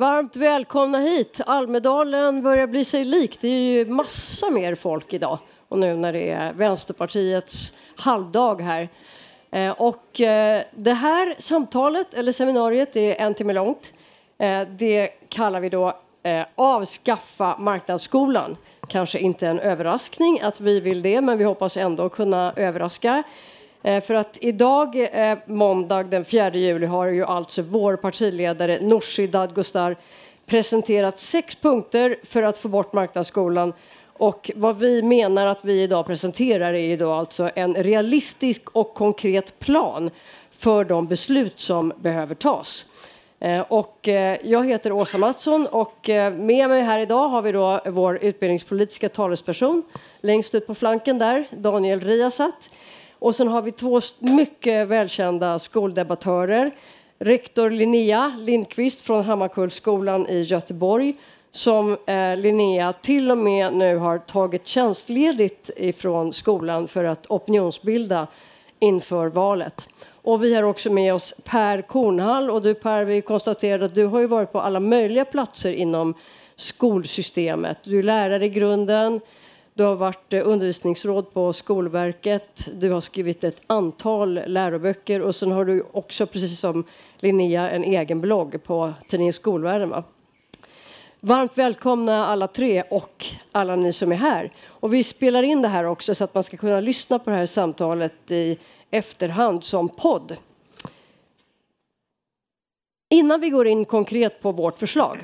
varmt välkomna hit. Almedalen börjar bli sig lik. Det är ju massa mer folk idag. Och nu när det är Vänsterpartiets halvdag här. Eh, och eh, det här samtalet, eller seminariet, är en timme långt. Eh, det kallar vi då Avskaffa marknadsskolan. Kanske inte en överraskning att vi vill det, men vi hoppas ändå kunna överraska. Eh, för att idag, eh, måndag den 4 juli, har ju alltså vår partiledare Nooshi Dadgostar presenterat sex punkter för att få bort marknadsskolan och vad vi menar att vi idag presenterar är då alltså en realistisk och konkret plan för de beslut som behöver tas. Eh, och jag heter Åsa Mattsson och med mig här idag har vi då vår utbildningspolitiska talesperson längst ut på flanken där, Daniel Riazat. Och sen har vi två mycket välkända skoldebattörer. Rektor Linnea Lindqvist från Hammarkullsskolan i Göteborg som eh, Linnea till och med nu har tagit tjänstledigt ifrån skolan för att opinionsbilda inför valet. Och vi har också med oss Per Kornhall. Och du Per, vi konstaterade att du har ju varit på alla möjliga platser inom skolsystemet. Du är lärare i grunden, du har varit eh, undervisningsråd på Skolverket, du har skrivit ett antal läroböcker och sen har du också, precis som Linnea, en egen blogg på tidningen Skolvärlden. Va? Varmt välkomna alla tre och alla ni som är här. Och vi spelar in det här också så att man ska kunna lyssna på det här samtalet i efterhand som podd. Innan vi går in konkret på vårt förslag,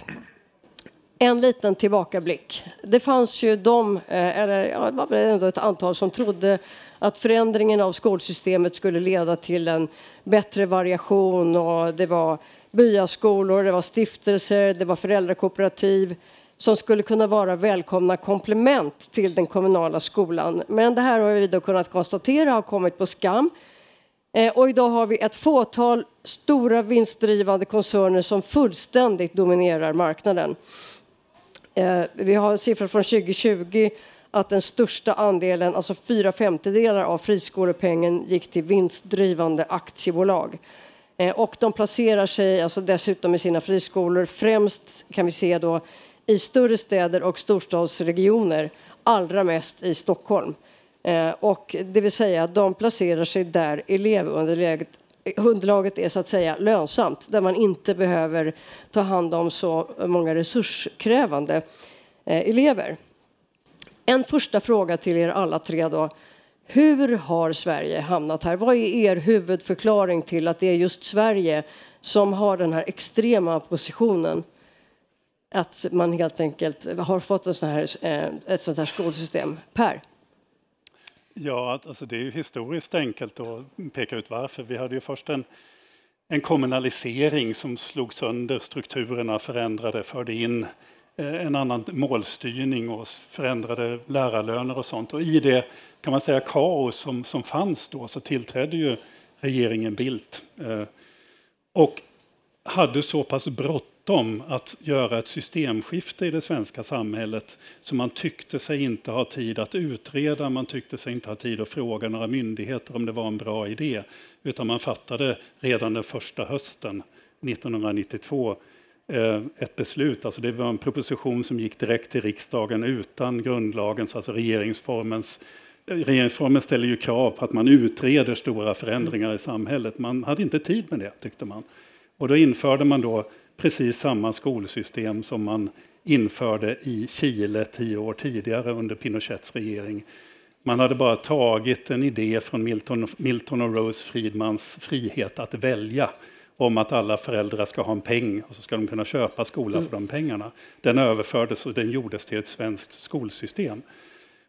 en liten tillbakablick. Det fanns ju de, eh, eller ja, det var väl ändå ett antal som trodde att förändringen av skolsystemet skulle leda till en bättre variation och det var byaskolor, det var stiftelser, det var föräldrakooperativ som skulle kunna vara välkomna komplement till den kommunala skolan. Men det här har vi då kunnat konstatera har kommit på skam. Eh, och idag har vi ett fåtal stora vinstdrivande koncerner som fullständigt dominerar marknaden. Eh, vi har siffror från 2020 att den största andelen, alltså fyra femtedelar av friskolepengen gick till vinstdrivande aktiebolag. Eh, och de placerar sig alltså dessutom i sina friskolor främst kan vi se då i större städer och storstadsregioner, allra mest i Stockholm. Eh, och det vill säga, de placerar sig där elevunderlaget underlaget är så att säga lönsamt, där man inte behöver ta hand om så många resurskrävande eh, elever. En första fråga till er alla tre då. Hur har Sverige hamnat här? Vad är er huvudförklaring till att det är just Sverige som har den här extrema positionen? Att man helt enkelt har fått en sån här, eh, ett sånt här skolsystem. Per? Ja, alltså det är ju historiskt enkelt att peka ut varför. Vi hade ju först en, en kommunalisering som slog sönder strukturerna, förändrade, förde in eh, en annan målstyrning och förändrade lärarlöner och sånt. Och i det kan man säga kaos som, som fanns då så tillträdde ju regeringen Bildt. Eh, och hade så pass bråttom att göra ett systemskifte i det svenska samhället som man tyckte sig inte ha tid att utreda, man tyckte sig inte ha tid att fråga några myndigheter om det var en bra idé. Utan man fattade redan den första hösten 1992 eh, ett beslut, alltså det var en proposition som gick direkt till riksdagen utan grundlagens, alltså regeringsformens eh, regeringsformen ställer ju krav på att man utreder stora förändringar i samhället. Man hade inte tid med det, tyckte man. Och då införde man då precis samma skolsystem som man införde i Chile tio år tidigare under Pinochets regering. Man hade bara tagit en idé från Milton, Milton och Rose Friedmans frihet att välja om att alla föräldrar ska ha en peng och så ska de kunna köpa skola för de pengarna. Den överfördes och den gjordes till ett svenskt skolsystem.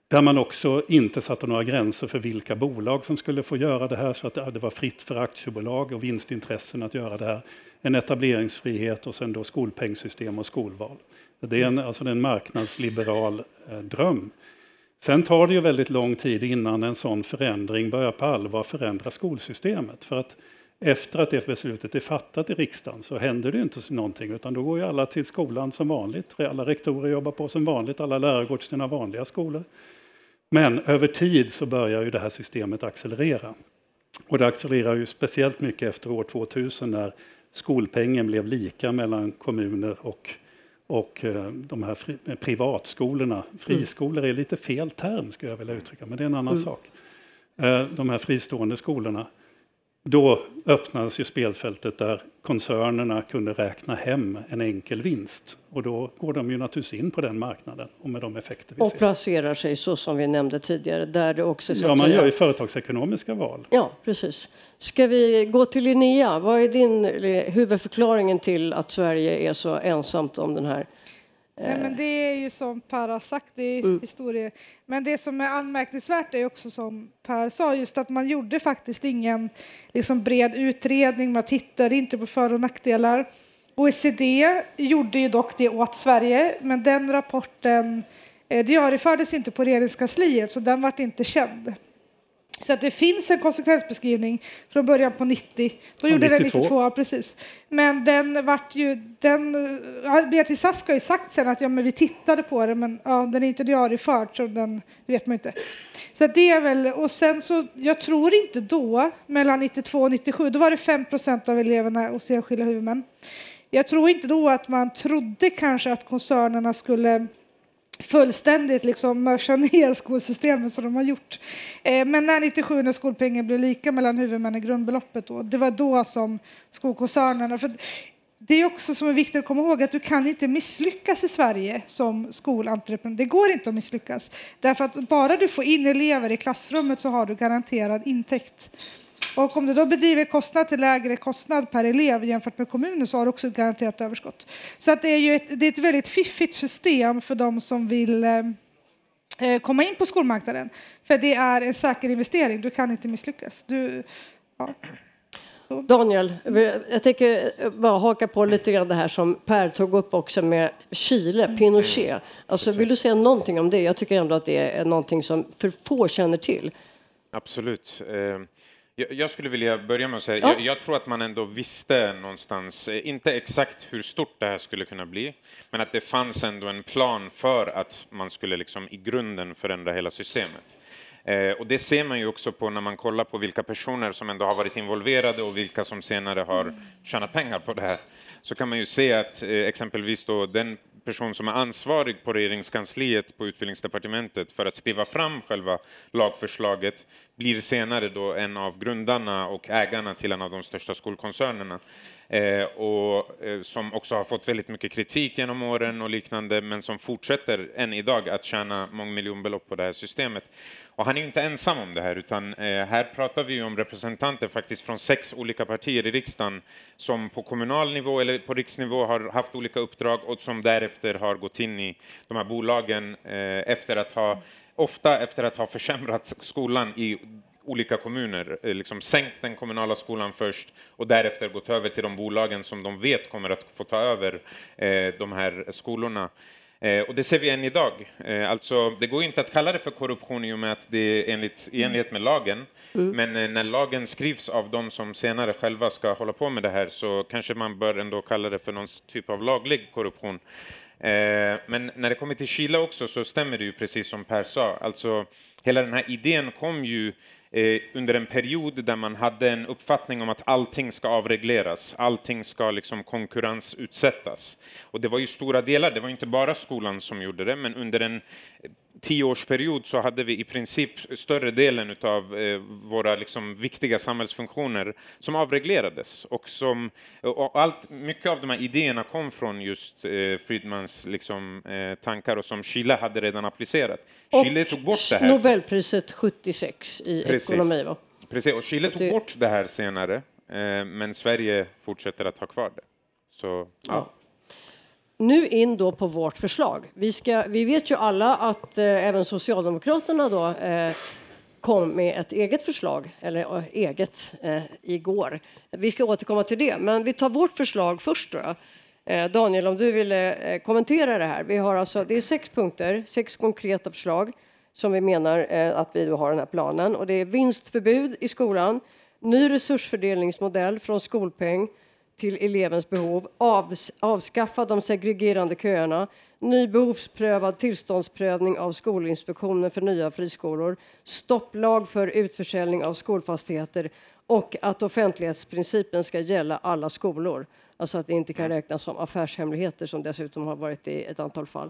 Där man också inte satte några gränser för vilka bolag som skulle få göra det här så att det var fritt för aktiebolag och vinstintressen att göra det här. En etableringsfrihet och sen då skolpengssystem och skolval. Det är en, alltså en marknadsliberal eh, dröm. Sen tar det ju väldigt lång tid innan en sån förändring börjar på allvar förändra skolsystemet. För att efter att det beslutet är fattat i riksdagen så händer det inte någonting utan då går ju alla till skolan som vanligt. Alla rektorer jobbar på som vanligt, alla lärare går till sina vanliga skolor. Men över tid så börjar ju det här systemet accelerera. Och det accelererar ju speciellt mycket efter år 2000 när skolpengen blev lika mellan kommuner och, och eh, de här fri, privatskolorna. Friskolor är lite fel term skulle jag vilja uttrycka, men det är en annan mm. sak. Eh, de här fristående skolorna då öppnades ju spelfältet där koncernerna kunde räkna hem en enkel vinst. Och då går de ju naturligtvis in på den marknaden och med de effekter vi och ser. Och placerar sig så som vi nämnde tidigare. Där det också, ja, man gör ju företagsekonomiska val. Ja, precis. Ska vi gå till Linnea? Vad är din huvudförklaringen till att Sverige är så ensamt om den här Nej, men det är ju som Per har sagt, det är mm. historia. Men det som är anmärkningsvärt är också som Per sa, just att man gjorde faktiskt ingen liksom, bred utredning, man tittade inte på för och nackdelar. OECD gjorde ju dock det åt Sverige, men den rapporten eh, diariefördes inte på regeringskansliet, så den vart inte känd. Så att det finns en konsekvensbeskrivning från början på 90. Då gjorde 92. den 92, precis. Men den vart ju... Den, Beatrice Ask har ju sagt sen att ja, men vi tittade på det, men ja, den är inte diarieförd, så den vet man inte. Så det är väl... Och sen så, jag tror inte då, mellan 92 och 97, då var det 5 procent av eleverna hos enskilda huvudmän. Jag tror inte då att man trodde kanske att koncernerna skulle fullständigt liksom mörsa ner skolsystemet som de har gjort. Eh, men när 97 när skolpengen blev lika mellan huvudmännen grundbeloppet då, det var då som skolkoncernerna, för det är också som är viktigt att komma ihåg att du kan inte misslyckas i Sverige som skolentreprenör. Det går inte att misslyckas. Därför att bara du får in elever i klassrummet så har du garanterad intäkt. Och om du då bedriver kostnad till lägre kostnad per elev jämfört med kommunen så har du också ett garanterat överskott. Så att det är ju ett, det är ett väldigt fiffigt system för de som vill eh, eh komma in på skolmarknaden. För det är en säker investering, du kan inte misslyckas. Du, ja. Daniel, jag tänker bara haka på lite grann det här som Per tog upp också med Chile, Pinochet. Alltså, vill du säga någonting om det? Jag tycker ändå att det är någonting som för få känner till. Absolut. Jag skulle vilja börja med att säga, ja. jag, jag, tror att man ändå visste någonstans, eh, inte exakt hur stort det här skulle kunna bli, men att det fanns ändå en plan för att man skulle liksom i grunden förändra hela systemet. Eh, och det ser man ju också på när man kollar på vilka personer som ändå har varit involverade och vilka som senare har tjänat pengar på det här. Så kan man ju se att eh, exempelvis då den person som är ansvarig på regeringskansliet på utbildningsdepartementet för att skriva fram själva lagförslaget blir senare då en av grundarna och ägarna till en av de största skolkoncernerna. Eh, och eh, som också har fått väldigt mycket kritik genom åren och liknande, men som fortsätter än idag att tjäna mångmiljonbelopp på det här systemet. Och han är inte ensam om det här, utan eh, här pratar vi om representanter faktiskt från sex olika partier i riksdagen som på kommunal nivå eller på riksnivå har haft olika uppdrag och som därefter har gått in i de här bolagen eh, efter att ha ofta efter att ha försämrat skolan i olika kommuner, eh, liksom sänkt den kommunala skolan först och därefter gått över till de bolagen som de vet kommer att få ta över eh, de här skolorna. Eh, och det ser vi än idag. Eh, alltså, det går inte att kalla det för korruption i och med att det är enligt, i enlighet med lagen. Mm. Men eh, när lagen skrivs av de som senare själva ska hålla på med det här så kanske man bör ändå kalla det för någon typ av laglig korruption. Men när det kommer till Chile också så stämmer det ju precis som Per sa. Alltså, hela den här idén kom ju Eh, under en period där man hade en uppfattning om att allting ska avregleras, allting ska liksom konkurrensutsättas. Och det var ju stora delar, det var inte bara skolan som gjorde det, men under en tioårsperiod så hade vi i princip större delen av eh, våra liksom viktiga samhällsfunktioner som avreglerades. Och, som, och allt, mycket av de här idéerna kom från just eh, Friedmans liksom, eh, tankar och som Chile hade redan applicerat. Och Chile tog bort det här. Nobelpriset 76 i Precis. ekonomi. Va? Precis, och Chile tog bort det här senare, eh, men Sverige fortsätter att ha kvar det. Så, ja. ja. Nu in då på vårt förslag. Vi, ska, vi vet ju alla att eh, även Socialdemokraterna då, eh, kom med ett eget förslag, eller eh, eget, eh, igår. Vi ska återkomma till det, men vi tar vårt förslag först. Då. Eh, Daniel, om du vill eh, kommentera det här. Vi har alltså, det är sex punkter, sex konkreta förslag som vi menar eh, att vi då har den här planen. Och det är vinstförbud i skolan, ny resursfördelningsmodell från skolpeng, till elevens behov, avskaffa de segregerande köerna, ny behovsprövad tillståndsprövning av Skolinspektionen för nya friskolor, stopplag för utförsäljning av skolfastigheter, och att offentlighetsprincipen ska gälla alla skolor. Alltså att det inte kan räknas som affärshemligheter som dessutom har varit i ett antal fall.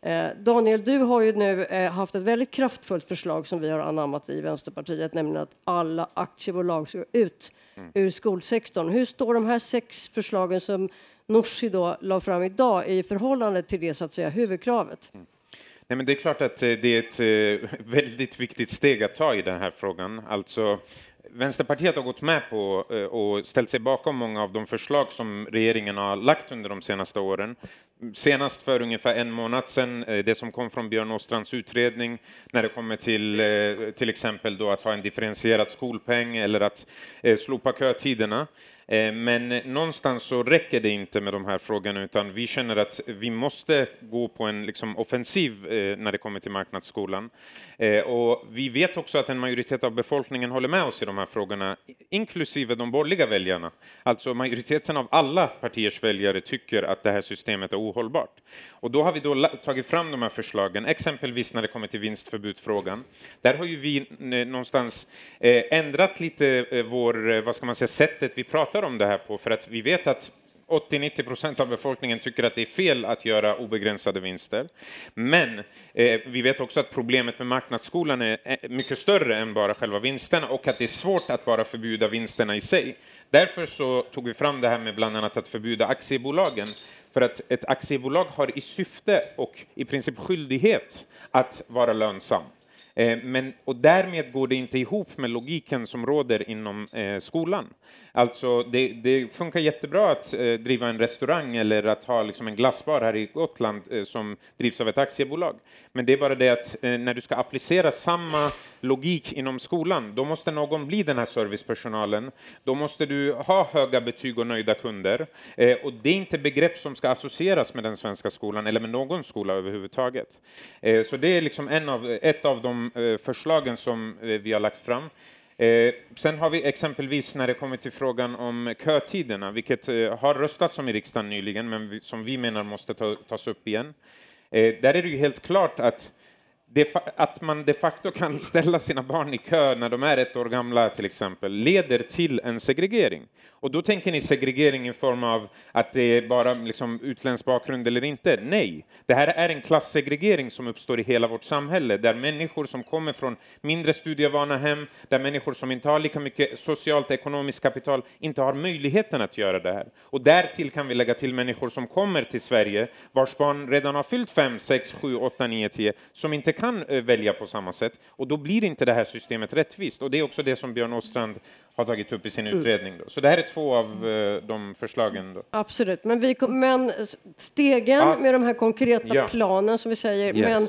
Eh, Daniel, du har ju nu eh, haft ett väldigt kraftfullt förslag som vi har anammat i Vänsterpartiet, nämligen att alla aktiebolag ska ut mm. ur skolsektorn. Hur står de här sex förslagen som Nooshi då la fram idag i förhållande till det så att säga huvudkravet? Mm. Nej, men det är klart att eh, det är ett väldigt viktigt steg att ta i den här frågan. Alltså, Vänsterpartiet har gått med på eh, och ställt sig bakom många av de förslag som regeringen har lagt under de senaste åren. Senast för ungefär en månad sedan, eh, det som kom från Björn Åstrands utredning, när det kommer till eh, till exempel då att ha en differentierad skolpeng eller att slopa kötiderna. Eh, men någonstans så räcker det inte med de här frågorna utan vi känner att vi måste gå på en liksom offensiv eh, när det kommer till marknadsskolan. Eh, och vi vet också att en majoritet av befolkningen håller med oss i de här frågorna, inklusive de borgerliga väljarna. Alltså majoriteten av alla partiers väljare tycker att det här systemet är ohållbart. Och då har vi då tagit fram de här förslagen, exempelvis när det kommer till vinstförbudfrågan. Där har ju vi någonstans ändrat lite vår, vad ska man säga, sättet vi pratar pratar om det här på för att vi vet att 80-90 procent av befolkningen tycker att det är fel att göra obegränsade vinster. Men eh, vi vet också att problemet med marknadsskolan är eh, mycket större än bara själva vinsterna och att det är svårt att bara förbjuda vinsterna i sig. Därför så tog vi fram det här med bland annat att förbjuda aktiebolagen. För att ett aktiebolag har i syfte och i princip skyldighet att vara lönsam. Eh, men, och därmed går det inte ihop med logiken som råder inom eh, skolan. Alltså, det, det, funkar jättebra att eh, driva en restaurang eller att ha liksom, en glassbar här i Gotland eh, som drivs av ett aktiebolag. Men det är bara det att eh, när du ska applicera samma logik inom skolan, då måste någon bli den här servicepersonalen. Då måste du ha höga betyg och nöjda kunder. Eh, och det är inte begrepp som ska associeras med den svenska skolan eller med någon skola överhuvudtaget. Eh, så det är liksom en av, ett av de eh, förslagen som eh, vi har lagt fram. Eh, sen har vi exempelvis när det kommer till frågan om kötiderna, vilket eh, har röstats om i riksdagen nyligen, men vi, som vi menar måste ta, tas upp igen. Eh, där är det ju helt klart att att man de facto kan ställa sina barn i kö när de är ett år gamla till exempel leder till en segregering. Och då tänker ni segregering i form av att det är bara liksom utländsk bakgrund eller inte. Nej, det här är en klassegregering som uppstår i hela vårt samhälle där människor som kommer från mindre studievana hem, där människor som inte har lika mycket socialt ekonomiskt kapital inte har möjligheten att göra det här. Och därtill kan vi lägga till människor som kommer till Sverige vars barn redan har fyllt 5, 6, 7, 8, 9, 10 som inte kan eh, välja på samma sätt. Och då blir inte det här systemet rättvist. Och det är också det som Björn Åstrand har tagit upp i sin mm. utredning. Då. Så det här är två av eh, de förslagen. Då. Absolut, men, vi, men stegen ja. med de här konkreta ja. planen som vi säger, yes. men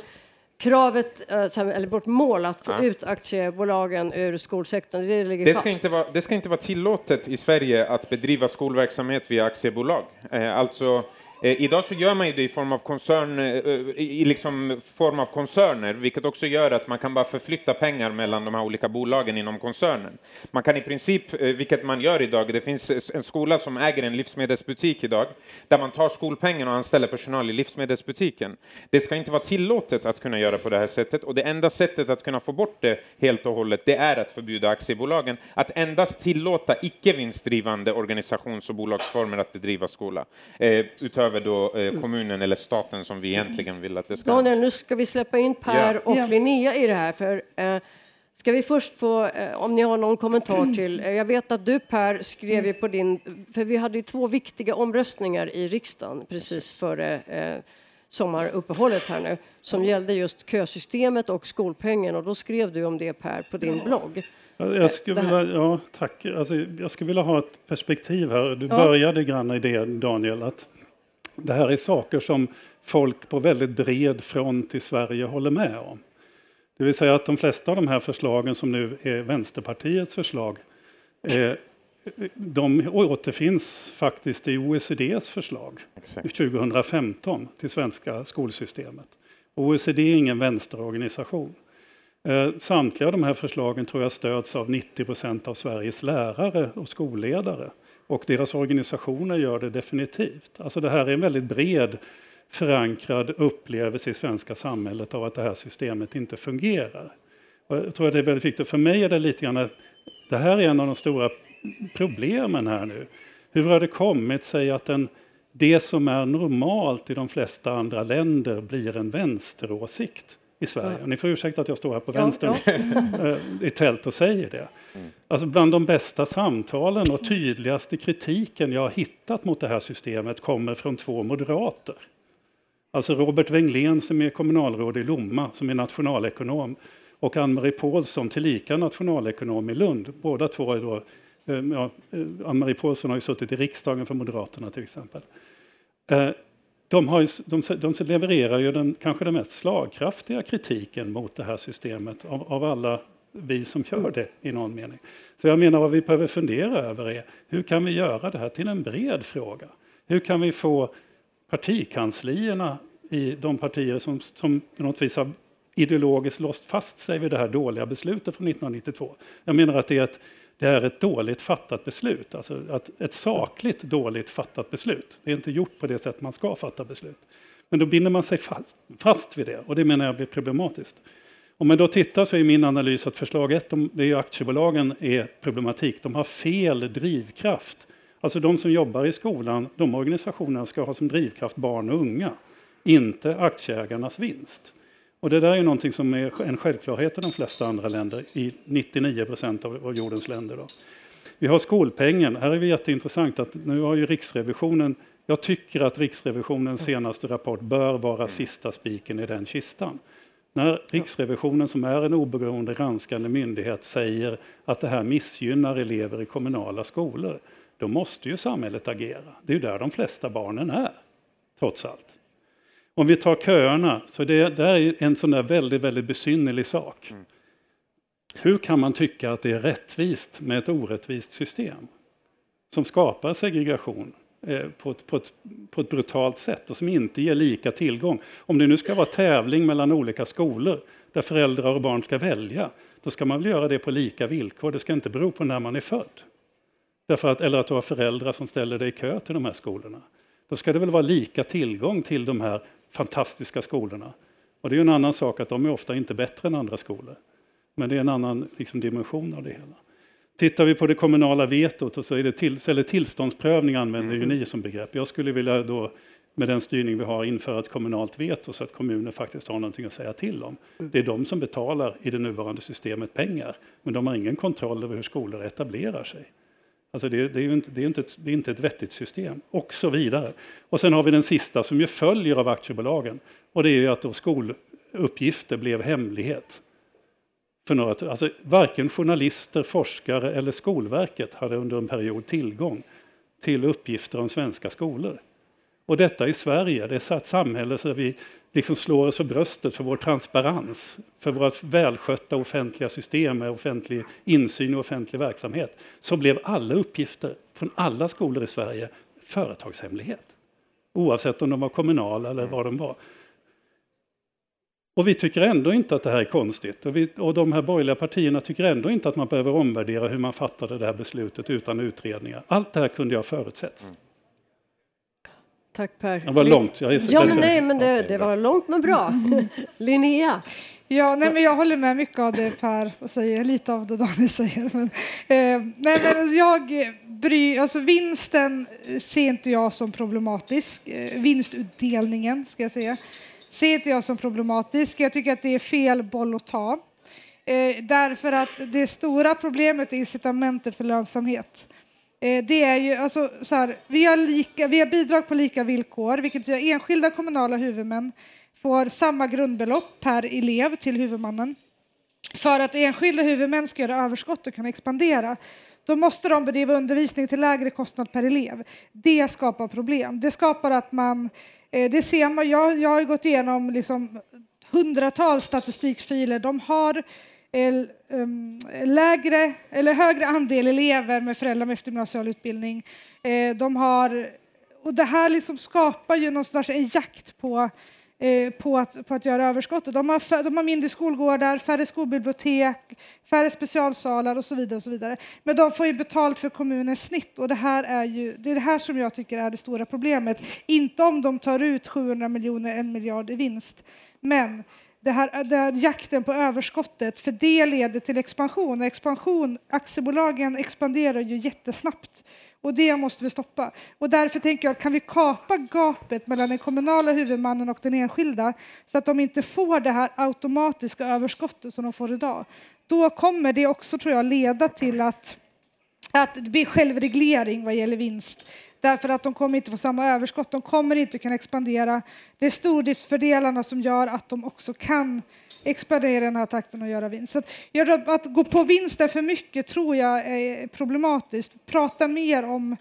kravet, eh, eller vårt mål att få ja. ut aktiebolagen ur skolsektorn, det ligger det ska fast. Inte vara, det ska inte vara tillåtet i Sverige att bedriva skolverksamhet via aktiebolag. Eh, alltså Eh, idag så gör man ju det i form av koncern, eh, eh i liksom form av koncerner, vilket också gör att man kan bara förflytta pengar mellan de här olika bolagen inom koncernen. Man kan i princip, eh, vilket man gör idag, det finns en skola som äger en livsmedelsbutik idag, där man tar skolpengen och anställer personal i livsmedelsbutiken. Det ska inte vara tillåtet att kunna göra på det här sättet och det enda sättet att kunna få bort det helt och hållet, det är att förbjuda aktiebolagen att endast tillåta icke vinstdrivande organisations och bolagsformer att bedriva skola, eh, utöver över då eh, kommunen eller staten som vi egentligen vill att det ska... Daniel, nu ska vi släppa in Per ja. och ja. Linnea i det här. För, eh, ska vi först få, eh, om ni har någon kommentar till... Eh, jag vet att du Per skrev ju på din... För vi hade ju två viktiga omröstningar i riksdagen precis före eh, sommaruppehållet här nu som gällde just kösystemet och skolpengen och då skrev du om det Per på din blogg. Jag skulle, vilja, ja, tack. Alltså, jag skulle vilja ha ett perspektiv här. Du ja. började grann i det, Daniel, att det här är saker som folk på väldigt bred front i Sverige håller med om. Det vill säga att de flesta av de här förslagen som nu är Vänsterpartiets förslag eh, de återfinns faktiskt i OECDs förslag Exakt. 2015 till svenska skolsystemet. OECD är ingen vänsterorganisation. Eh, samtliga av de här förslagen tror jag stöds av 90 procent av Sveriges lärare och skolledare. Och deras organisationer gör det definitivt. Alltså det här är en väldigt bred förankrad upplevelse i svenska samhället av att det här systemet inte fungerar. Och jag tror att det är väldigt viktigt. För mig är det lite grann Det här är en av de stora problemen här nu. Hur har det kommit sig att en, det som är normalt i de flesta andra länder blir en vänsteråsikt i Sverige? Ja. Ni får ursäkta att jag står här på vänster ja, ja. Eh, i tält och säger det. Mm. Alltså bland de bästa samtalen och tydligaste kritiken jag har hittat mot det här systemet kommer från två moderater. Alltså Robert Wenglén som är kommunalråd i Lomma, som är nationalekonom, och Ann-Marie Paulsson, tillika nationalekonom i Lund. Båda två är då, eh, ja, eh, Ann-Marie Paulsson har ju suttit i riksdagen för Moderaterna till exempel. De, har ju, de, de levererar ju den kanske den mest slagkraftiga kritiken mot det här systemet av, av alla vi som gör det i någon mening. Så jag menar vad vi behöver fundera över är hur kan vi göra det här till en bred fråga? Hur kan vi få partikanslierna i de partier som, som på något vis har ideologiskt låst fast sig vid det här dåliga beslutet från 1992. Jag menar att det är ett, det är ett dåligt fattat beslut, alltså att ett sakligt dåligt fattat beslut. Det är inte gjort på det sätt man ska fatta beslut. Men då binder man sig fast, vid det och det menar jag blir problematiskt. Om man då tittar så är min analys att förslag 1, det är aktiebolagen är problematik. De har fel drivkraft. Alltså de som jobbar i skolan, de organisationerna ska ha som drivkraft barn och unga, inte aktieägarnas vinst. Och det där är någonting som är en självklarhet i de flesta andra länder, i 99 procent av jordens länder. Då. Vi har skolpengen. Här är det jätteintressant att nu har ju Riksrevisionen jag tycker att Riksrevisionens senaste rapport bör vara sista spiken i den kistan. När Riksrevisionen, som är en oberoende granskande myndighet, säger att det här missgynnar elever i kommunala skolor, då måste ju samhället agera. Det är ju där de flesta barnen är, trots allt. Om vi tar köerna, så det, det är en sån där väldigt, väldigt besynnerlig sak. Mm. Hur kan man tycka att det är rättvist med ett orättvist system som skapar segregation eh, på, ett, på, ett, på ett brutalt sätt och som inte ger lika tillgång? Om det nu ska vara tävling mellan olika skolor där föräldrar och barn ska välja, då ska man väl göra det på lika villkor. Det ska inte bero på när man är född. Därför att, eller att du har föräldrar som ställer dig i kö till de här skolorna. Då ska det väl vara lika tillgång till de här fantastiska skolorna. Och det är en annan sak att de är ofta inte bättre än andra skolor. Men det är en annan liksom, dimension av det hela. Tittar vi på det kommunala vetot, och så är det till, eller tillståndsprövning använder ju mm. ni som begrepp. Jag skulle vilja då med den styrning vi har införa ett kommunalt veto så att kommuner faktiskt har någonting att säga till om. Mm. Det är de som betalar i det nuvarande systemet pengar, men de har ingen kontroll över hur skolor etablerar sig. Alltså det, det, är inte, det, är inte ett, det är inte ett vettigt system. Och så vidare. Och sen har vi den sista som ju följer av aktiebolagen. Och det är ju att då skoluppgifter blev hemlighet. För några, alltså varken journalister, forskare eller Skolverket hade under en period tillgång till uppgifter om svenska skolor. Och detta i Sverige, det är ett samhälle där vi liksom slår oss för bröstet för vår transparens, för våra välskötta offentliga system med offentlig insyn och offentlig verksamhet, så blev alla uppgifter från alla skolor i Sverige företagshemlighet. Oavsett om de var kommunala eller vad de var. Och vi tycker ändå inte att det här är konstigt. Och, vi, och de här borgerliga partierna tycker ändå inte att man behöver omvärdera hur man fattade det här beslutet utan utredningar. Allt det här kunde jag förutsett. Mm. Tack Per. Det var långt. Jag ja, men nej, men det, det var långt men bra. Linnea? Ja, nej, men jag håller med mycket av det Per säger, lite av det Daniel säger. Men, eh, nej, men jag bry, alltså vinsten ser inte jag som problematisk. Eh, vinstutdelningen, ska jag säga, ser inte jag som problematisk. Jag tycker att det är fel boll att ta. Eh, därför att det stora problemet är incitamentet för lönsamhet. Eh, det är ju alltså så här, vi har, lika, vi har bidrag på lika villkor, vilket betyder att enskilda kommunala huvudmän får samma grundbelopp per elev till huvudmannen. För att enskilda huvudmän ska göra överskott och kunna expandera, då måste de bedriva undervisning till lägre kostnad per elev. Det skapar problem. Det skapar att man, eh, det ser man, jag, jag har gått igenom liksom hundratals statistikfiler. De har eh, Ehm, lägre eller högre andel elever med föräldrar med eftergymnasial utbildning. Eh, de har, och det här liksom skapar ju någonstans en jakt på eh, på att, på att göra överskott. De har, de har mindre skolgårdar, färre skolbibliotek, färre specialsalar och så vidare. Och så vidare. Men de får ju betalt för kommunens snitt och det, här är ju, det är det här som jag tycker är det stora problemet. Inte om de tar ut 700 miljoner, en miljard i vinst. Men det här, det här jakten på överskottet, för det leder till expansion. Expansion, aktiebolagen expanderar ju jättesnabbt. Och det måste vi stoppa. Och därför tänker jag, kan vi kapa gapet mellan den kommunala huvudmannen och den enskilda så att de inte får det här automatiska överskottet som de får idag. Då kommer det också, tror jag, leda till att, att det blir självreglering vad gäller vinst. Därför att de kommer inte få samma överskott, de kommer inte kunna expandera. Det är stordriftsfördelarna som gör att de också kan expandera i den här takten och göra vinst. Så att, att gå på vinster för mycket tror jag är problematiskt. Prata mer om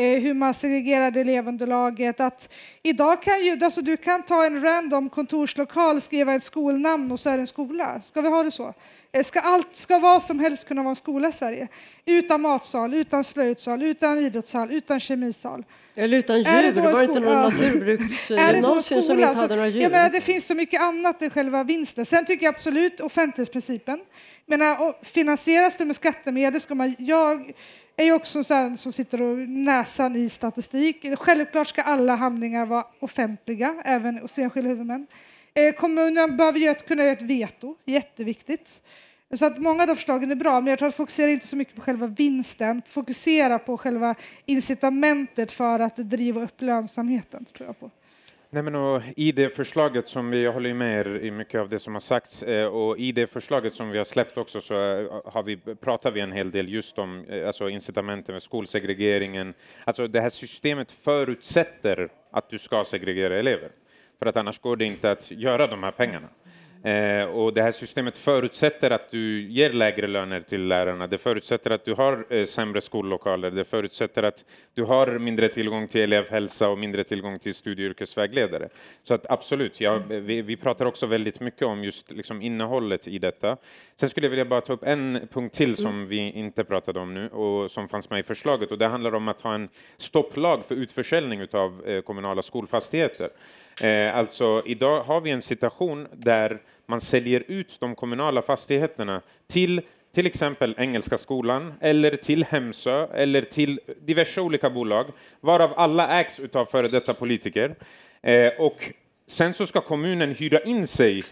hur man segregerar elevunderlaget. Att idag kan ju, alltså du kan ta en random kontorslokal, skriva ett skolnamn och så är det en skola. Ska vi ha det så? Eh, ska allt, ska vad som helst kunna vara en skola i Sverige? Utan matsal, utan slöjdsal, utan idrottshall, utan kemisal. Eller utan djur, det, det var inte någon naturbruksgymnasium som inte hade några djur. Jag menar, det finns så mycket annat än själva vinsten. Sen tycker jag absolut offentlighetsprincipen. Menar, finansieras det med skattemedel ska man... Jag är ju också sån som sitter och näsan i statistik. Självklart ska alla handlingar vara offentliga, även hos enskilda huvudmän. Eh, kommunen behöver kunna göra ett veto, jätteviktigt. Så att många av förslagen är bra, men jag tror att fokusera inte så mycket på själva vinsten, fokusera på själva incitamentet för att driva upp lönsamheten. Tror jag på. Nej, men och I det förslaget som vi, jag håller med er i mycket av det som har sagts, eh, och i det förslaget som vi har släppt också så eh, har vi, pratar vi en hel del just om eh, alltså incitamenten med skolsegregeringen. Alltså det här systemet förutsätter att du ska segregera elever, för att annars går det inte att göra de här pengarna. Eh, och det här systemet förutsätter att du ger lägre löner till lärarna, det förutsätter att du har eh, sämre skollokaler, det förutsätter att du har mindre tillgång till elevhälsa och mindre tillgång till studie och yrkesvägledare. Så att absolut, ja, vi, vi pratar också väldigt mycket om just liksom, innehållet i detta. Sen skulle jag vilja bara ta upp en punkt till som vi inte pratade om nu och som fanns med i förslaget och det handlar om att ha en stopplag för utförsäljning av eh, kommunala skolfastigheter. Eh, alltså idag har vi en situation där man säljer ut de kommunala fastigheterna till till exempel Engelska skolan, eller till Hemsö, eller till diverse olika bolag, varav alla ägs av före detta politiker. Eh, och sen så ska kommunen hyra in sig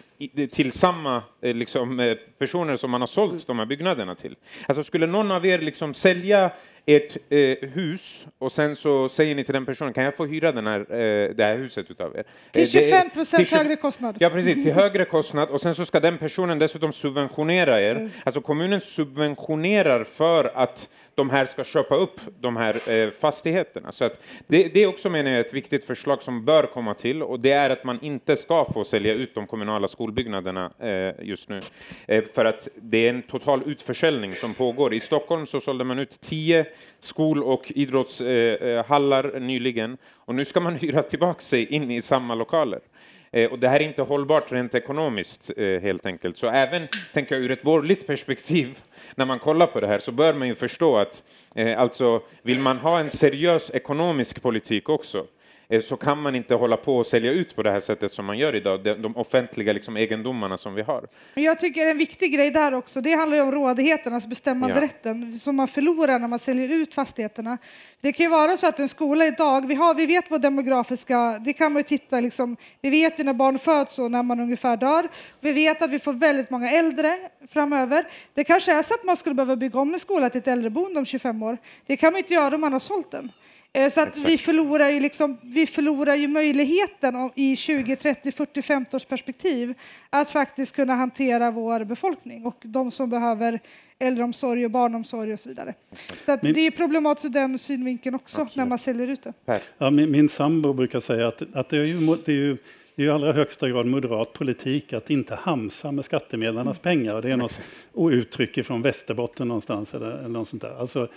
till samma eh, liksom, eh, personer som man har sålt de här byggnaderna till. Alltså skulle någon av er liksom sälja ert eh, hus och sen så säger ni till den personen, kan jag få hyra den här, eh, det här huset utav er? Till 25 eh, procent högre kostnad. Ja, precis, till högre kostnad och sen så ska den personen dessutom subventionera er. Mm. Alltså kommunen subventionerar för att de här ska köpa upp de här eh, fastigheterna. Så att det, det är också menar jag ett viktigt förslag som bör komma till och det är att man inte ska få sälja ut de kommunala skolbyggnaderna eh, just nu. Eh, för att det är en total utförsäljning som pågår. I Stockholm så sålde man ut tio skol och idrottshallar eh, eh, nyligen och nu ska man hyra tillbaka sig in i samma lokaler. Eh, och det här är inte hållbart rent ekonomiskt eh, helt enkelt. Så även, tänker jag, ur ett borgerligt perspektiv, när man kollar på det här så bör man ju förstå att eh, alltså, vill man ha en seriös ekonomisk politik också så kan man inte hålla på och sälja ut på det här sättet som man gör idag, de offentliga liksom, egendomarna som vi har. Men jag tycker en viktig grej där också, det handlar ju om rådigheterna, alltså bestämmanderätten, ja. som man förlorar när man säljer ut fastigheterna. Det kan ju vara så att en skola idag, vi, har, vi vet vad demografiska, det kan man ju titta liksom, vi vet ju när barn föds och när man ungefär dör. Vi vet att vi får väldigt många äldre framöver. Det kanske är så att man skulle behöva bygga om en skola till ett äldreboende om 25 år. Det kan man inte göra om man har sålt den. Eh, så att vi förlorar, ju liksom, vi förlorar ju möjligheten i 20, 30, 40, 50 års perspektiv att faktiskt kunna hantera vår befolkning och de som behöver äldreomsorg och barnomsorg och så vidare. Så att min, det är problematiskt ur den synvinkeln också absolut. när man säljer ut det. Ja, min, min sambo brukar säga att, att det är ju, det är ju det är i allra högsta grad moderat politik att inte hamsa med skattemedlarnas mm. pengar. Det är något uttryck från Västerbotten någonstans. Eller, eller något sånt där. Alltså,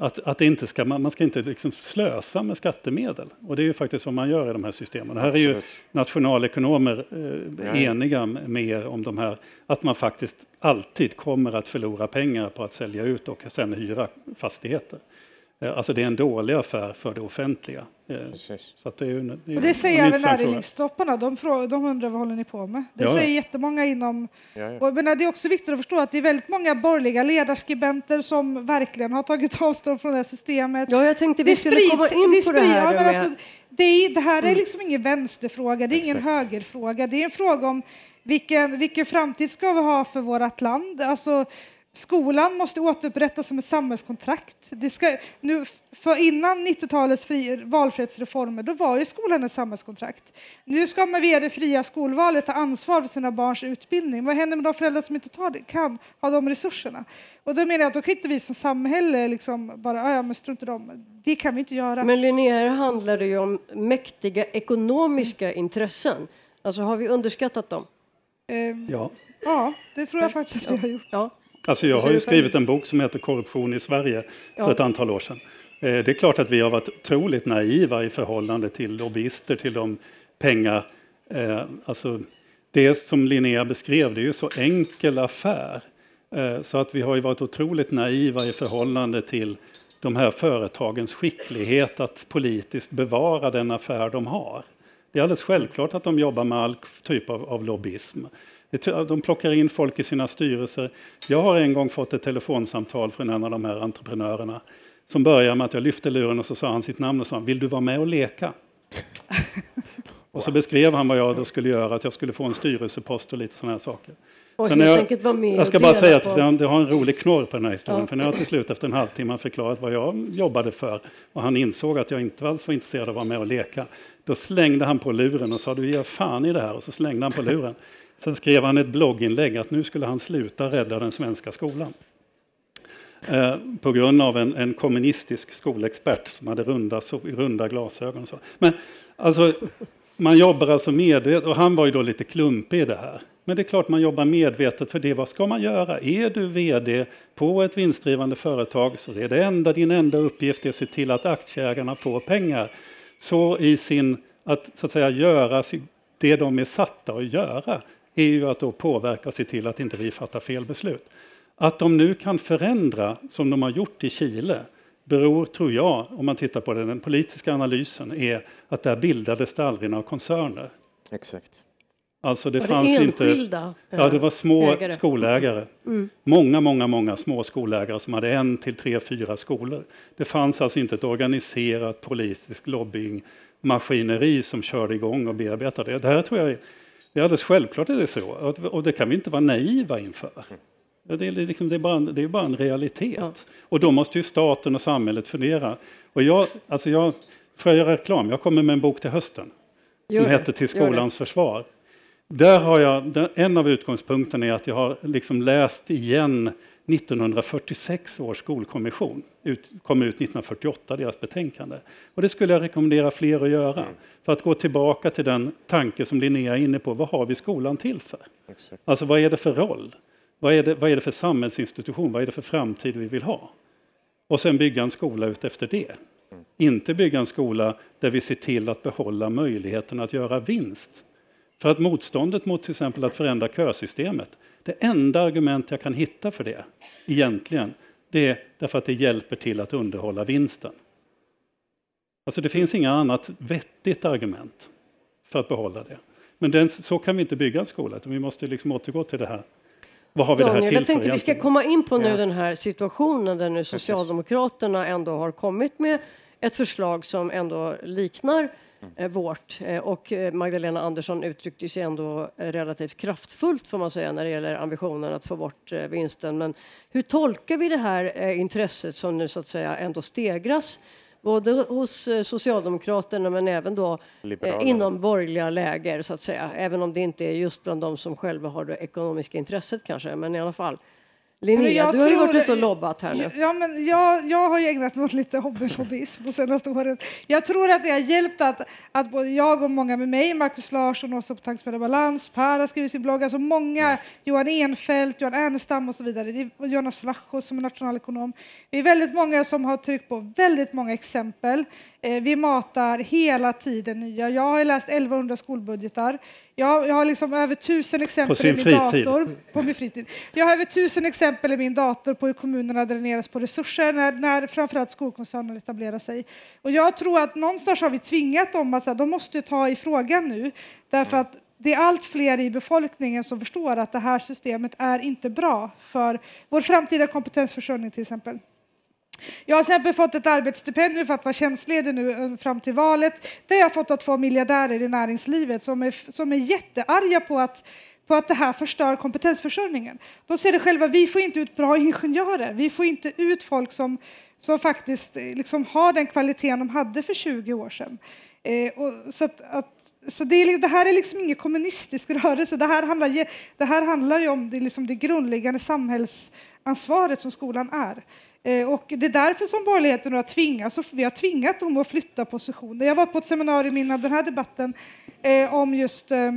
att, att inte ska, man ska inte liksom slösa med skattemedel. Och det är ju faktiskt vad man gör i de här systemen. Och här är ju nationalekonomer eh, eniga med er om de här, att man faktiskt alltid kommer att förlora pengar på att sälja ut och sen hyra fastigheter. Eh, alltså det är en dålig affär för det offentliga. Eh, så det, är ju, det, är och det säger även näringslivstopparna. De, de undrar vad håller ni på med? Det ja. säger jättemånga inom... Ja, ja. Och, men det är också viktigt att förstå att det är väldigt många borgerliga ledarskribenter som verkligen har tagit avstånd från det här systemet. Ja, jag tänkte vi det skulle sprids, komma in det på det här. Ja, alltså, det, är, det, här är liksom ingen vänsterfråga, det är ingen Exakt. högerfråga. Det är en fråga om Vilken, vilken framtid ska vi ha för vårt land? Alltså, Skolan måste återupprättas som ett samhällskontrakt. Det ska, nu, för innan 90-talets fri, valfrihetsreformer då var ju skolan ett samhällskontrakt. Nu ska man via det fria skolvalet ta ansvar för sina barns utbildning. Vad händer med de föräldrar som inte tar det, kan ha de resurserna? Och då menar jag att då kan inte vi som samhälle liksom bara, ah, ja men strunt i dem. Det kan vi inte göra. Men Linnea, här handlar det ju om mäktiga ekonomiska intressen. Alltså har vi underskattat dem? Um, ja. Ja, det tror jag faktiskt att vi har gjort. Ja. Alltså jag har ju skrivit en bok som heter Korruption i Sverige för ja. ett antal år sedan. Eh, det är klart att vi har varit otroligt naiva i förhållande till lobbyister, till de pengar... Eh, alltså det som Linnea beskrev, det är ju så enkel affär. Eh, så att vi har ju varit otroligt naiva i förhållande till de här företagens skicklighet att politiskt bevara den affär de har. Det är alldeles självklart att de jobbar med all typ av, av lobbyism. De plockar in folk i sina styrelser. Jag har en gång fått ett telefonsamtal från en av de här entreprenörerna som börjar med att jag lyfte luren och så sa han sitt namn och sa vill du vara med och leka? och så beskrev han vad jag då skulle göra, att jag skulle få en styrelsepost och lite sådana här saker. Sen jag, jag ska bara säga att det, det har en rolig knorr på den här historien. Ja. För när jag till slut efter en halvtimme förklarat vad jag jobbade för och han insåg att jag inte alls var intresserad av att vara med och leka. Då slängde han på luren och sa du ger fan i det här och så slängde han på luren. Sen skrev han ett blogginlägg att nu skulle han sluta rädda den svenska skolan. Eh, på grund av en, en kommunistisk skolexpert som hade runda, runda glasögon. Och så. Men alltså, man jobbar alltså medvetet, och han var ju då lite klumpig i det här. Men det är klart man jobbar medvetet för det. Vad ska man göra? Är du VD på ett vinstdrivande företag så är det enda, din enda uppgift att se till att aktieägarna får pengar. Så i sin, att så att säga göra det de är satta att göra är ju att då påverka och se till att inte vi fattar fel beslut. Att de nu kan förändra som de har gjort i Chile beror, tror jag, om man tittar på den politiska analysen, är att där bildades det aldrig några koncerner. Exakt. Alltså det var fanns det enskilda inte, ja, det var små ägare. skolägare. Mm. Många, många, många små skolägare som hade en till tre, fyra skolor. Det fanns alltså inte ett organiserat politiskt lobbyingmaskineri som körde igång och bearbetade det. Det här tror jag är det är alldeles självklart är det så, och det kan vi inte vara naiva inför. Det är, liksom, det är, bara, det är bara en realitet. Ja. Och då måste ju staten och samhället fundera. Och jag, alltså jag, får jag göra reklam? Jag kommer med en bok till hösten som heter Till skolans försvar. Där har jag, en av utgångspunkterna är att jag har liksom läst igen 1946 års skolkommission ut, kom ut 1948, deras betänkande. Och det skulle jag rekommendera fler att göra. Mm. För att gå tillbaka till den tanke som Linnea är inne på, vad har vi skolan till för? Exakt. Alltså vad är det för roll? Vad är, det, vad är det för samhällsinstitution? Vad är det för framtid vi vill ha? Och sen bygga en skola ut efter det. Mm. Inte bygga en skola där vi ser till att behålla möjligheten att göra vinst. För att motståndet mot till exempel att förändra kösystemet det enda argument jag kan hitta för det, egentligen, det är därför att det hjälper till att underhålla vinsten. Alltså det finns inga annat vettigt argument för att behålla det. Men den, så kan vi inte bygga en skola, utan vi måste liksom återgå till det här. Vad har vi Daniel, det här till jag tänkte vi ska komma in på nu ja. den här situationen där nu Socialdemokraterna ändå har kommit med ett förslag som ändå liknar mm. vårt. Eh, och eh, Magdalena Andersson uttryckte sig ändå relativt kraftfullt får man säga när det gäller ambitionen att få bort vinsten. Men hur tolkar vi det här intresset som nu så att säga ändå stegras både hos Socialdemokraterna men även då inom borgerliga läger så att säga. Även om det inte är just bland de som själva har det ekonomiska intresset kanske, men i alla fall. Linnea, du har ju varit ute och lobbat här nu. Ja, men jag, jag har ägnat mig åt lite hobbylobbyism de senaste åren. Jag tror att det har hjälpt att, att både jag och många med mig, Markus Larsson, Åsa på Tankesmedja Balans, Per har skrivit sin blogg, alltså många, Johan Enfeldt, Johan Ernestam och så vidare, Jonas Flachos som är nationalekonom. Vi är väldigt många som har tryckt på väldigt många exempel vi matar hela tiden nya. Jag har läst 1100 skolbudgetar. Jag, jag har liksom över tusen exempel i min fritid. dator. På min fritid. Jag har över tusen exempel i min dator på hur kommunerna dräneras på resurser när, när framförallt skolkoncerner etablerar sig. Och jag tror att någonstans har vi tvingat dem att de måste ta i frågan nu. Därför att det är allt fler i befolkningen som förstår att det här systemet är inte bra för vår framtida kompetensförsörjning till exempel. Jag har till exempel fått ett arbetsstipendium för att vara tjänstledig nu eh, fram till valet. Det har jag fått av två miljardärer i näringslivet som är, som är jättearga på att på att det här förstör kompetensförsörjningen. De ser det själva, vi får inte ut bra ingenjörer, vi får inte ut folk som, som faktiskt eh, liksom har den kvaliteten de hade för 20 år sedan. Eh, och, så att, att så det, är, det, här är liksom ingen kommunistisk rörelse. Det här handlar, det här handlar ju om det, liksom det grundläggande samhällsansvaret som skolan är. Eh, och det är därför som borgerligheten har tvingats, vi har tvingat dem att flytta positioner. Jag var på ett seminarium innan den här debatten eh, om just eh,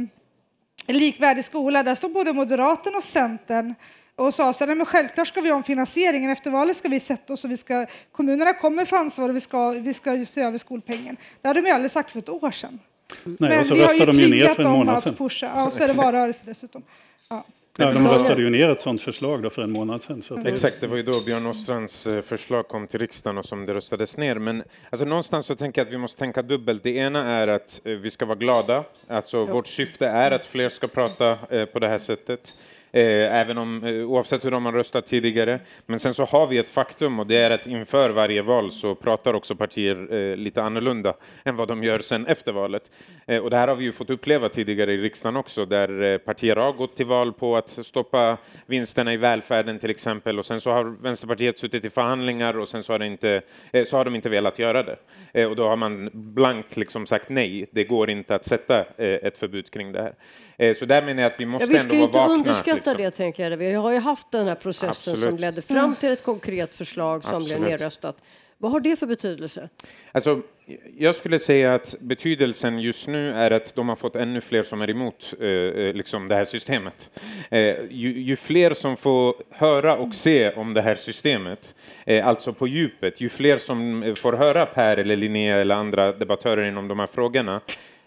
likvärdig skola. Där stod både Moderaterna och Centern och sa så men självklart ska vi ha en finansieringen. Efter valet ska vi sätta oss och vi ska, kommunerna kommer få ansvar och vi ska, vi ska se över skolpengen. Det hade de aldrig sagt för ett år sedan. Nej, men och så röstade de ju ner för en månad sedan. Pusha. Ja, och så är det valrörelse dessutom. Ja. Ja, de röstade ju ner ett sådant förslag då för en månad sedan. Så Exakt, det var ju då Björn Åstrands eh, förslag kom till riksdagen och som det röstades ner. Men alltså, någonstans så tänker jag att vi måste tänka dubbelt. Det ena är att eh, vi ska vara glada. Alltså, vårt syfte är att fler ska prata eh, på det här sättet. Eh, även om, eh, oavsett hur de har röstat tidigare. Men sen så har vi ett faktum och det är att inför varje val så pratar också partier eh, lite annorlunda än vad de gör sen efter valet. och det här har vi ju fått uppleva tidigare i riksdagen också, där partier har gått till val på att stoppa vinsterna i välfärden till exempel och sen så har Vänsterpartiet suttit i förhandlingar och sen så har, det inte, så har de inte velat göra det. och då har man blankt liksom sagt nej, det går inte att sätta ett förbud kring det här. så där menar jag att vi måste ja, vi ändå vara vakna liksom. det, tänker jag. Vi har ju haft den här processen Absolut. som ledde fram till ett konkret förslag som Absolut. blev nedröstat. Vad har det för betydelse? Alltså, jag skulle säga att betydelsen just nu är att de har fått ännu fler som är emot eh, eh, liksom det här systemet. Eh, ju, ju, fler som får höra och se om det här systemet, eh, alltså på djupet, ju fler som får höra Per eller Linnea eller andra debattörer inom de här frågorna,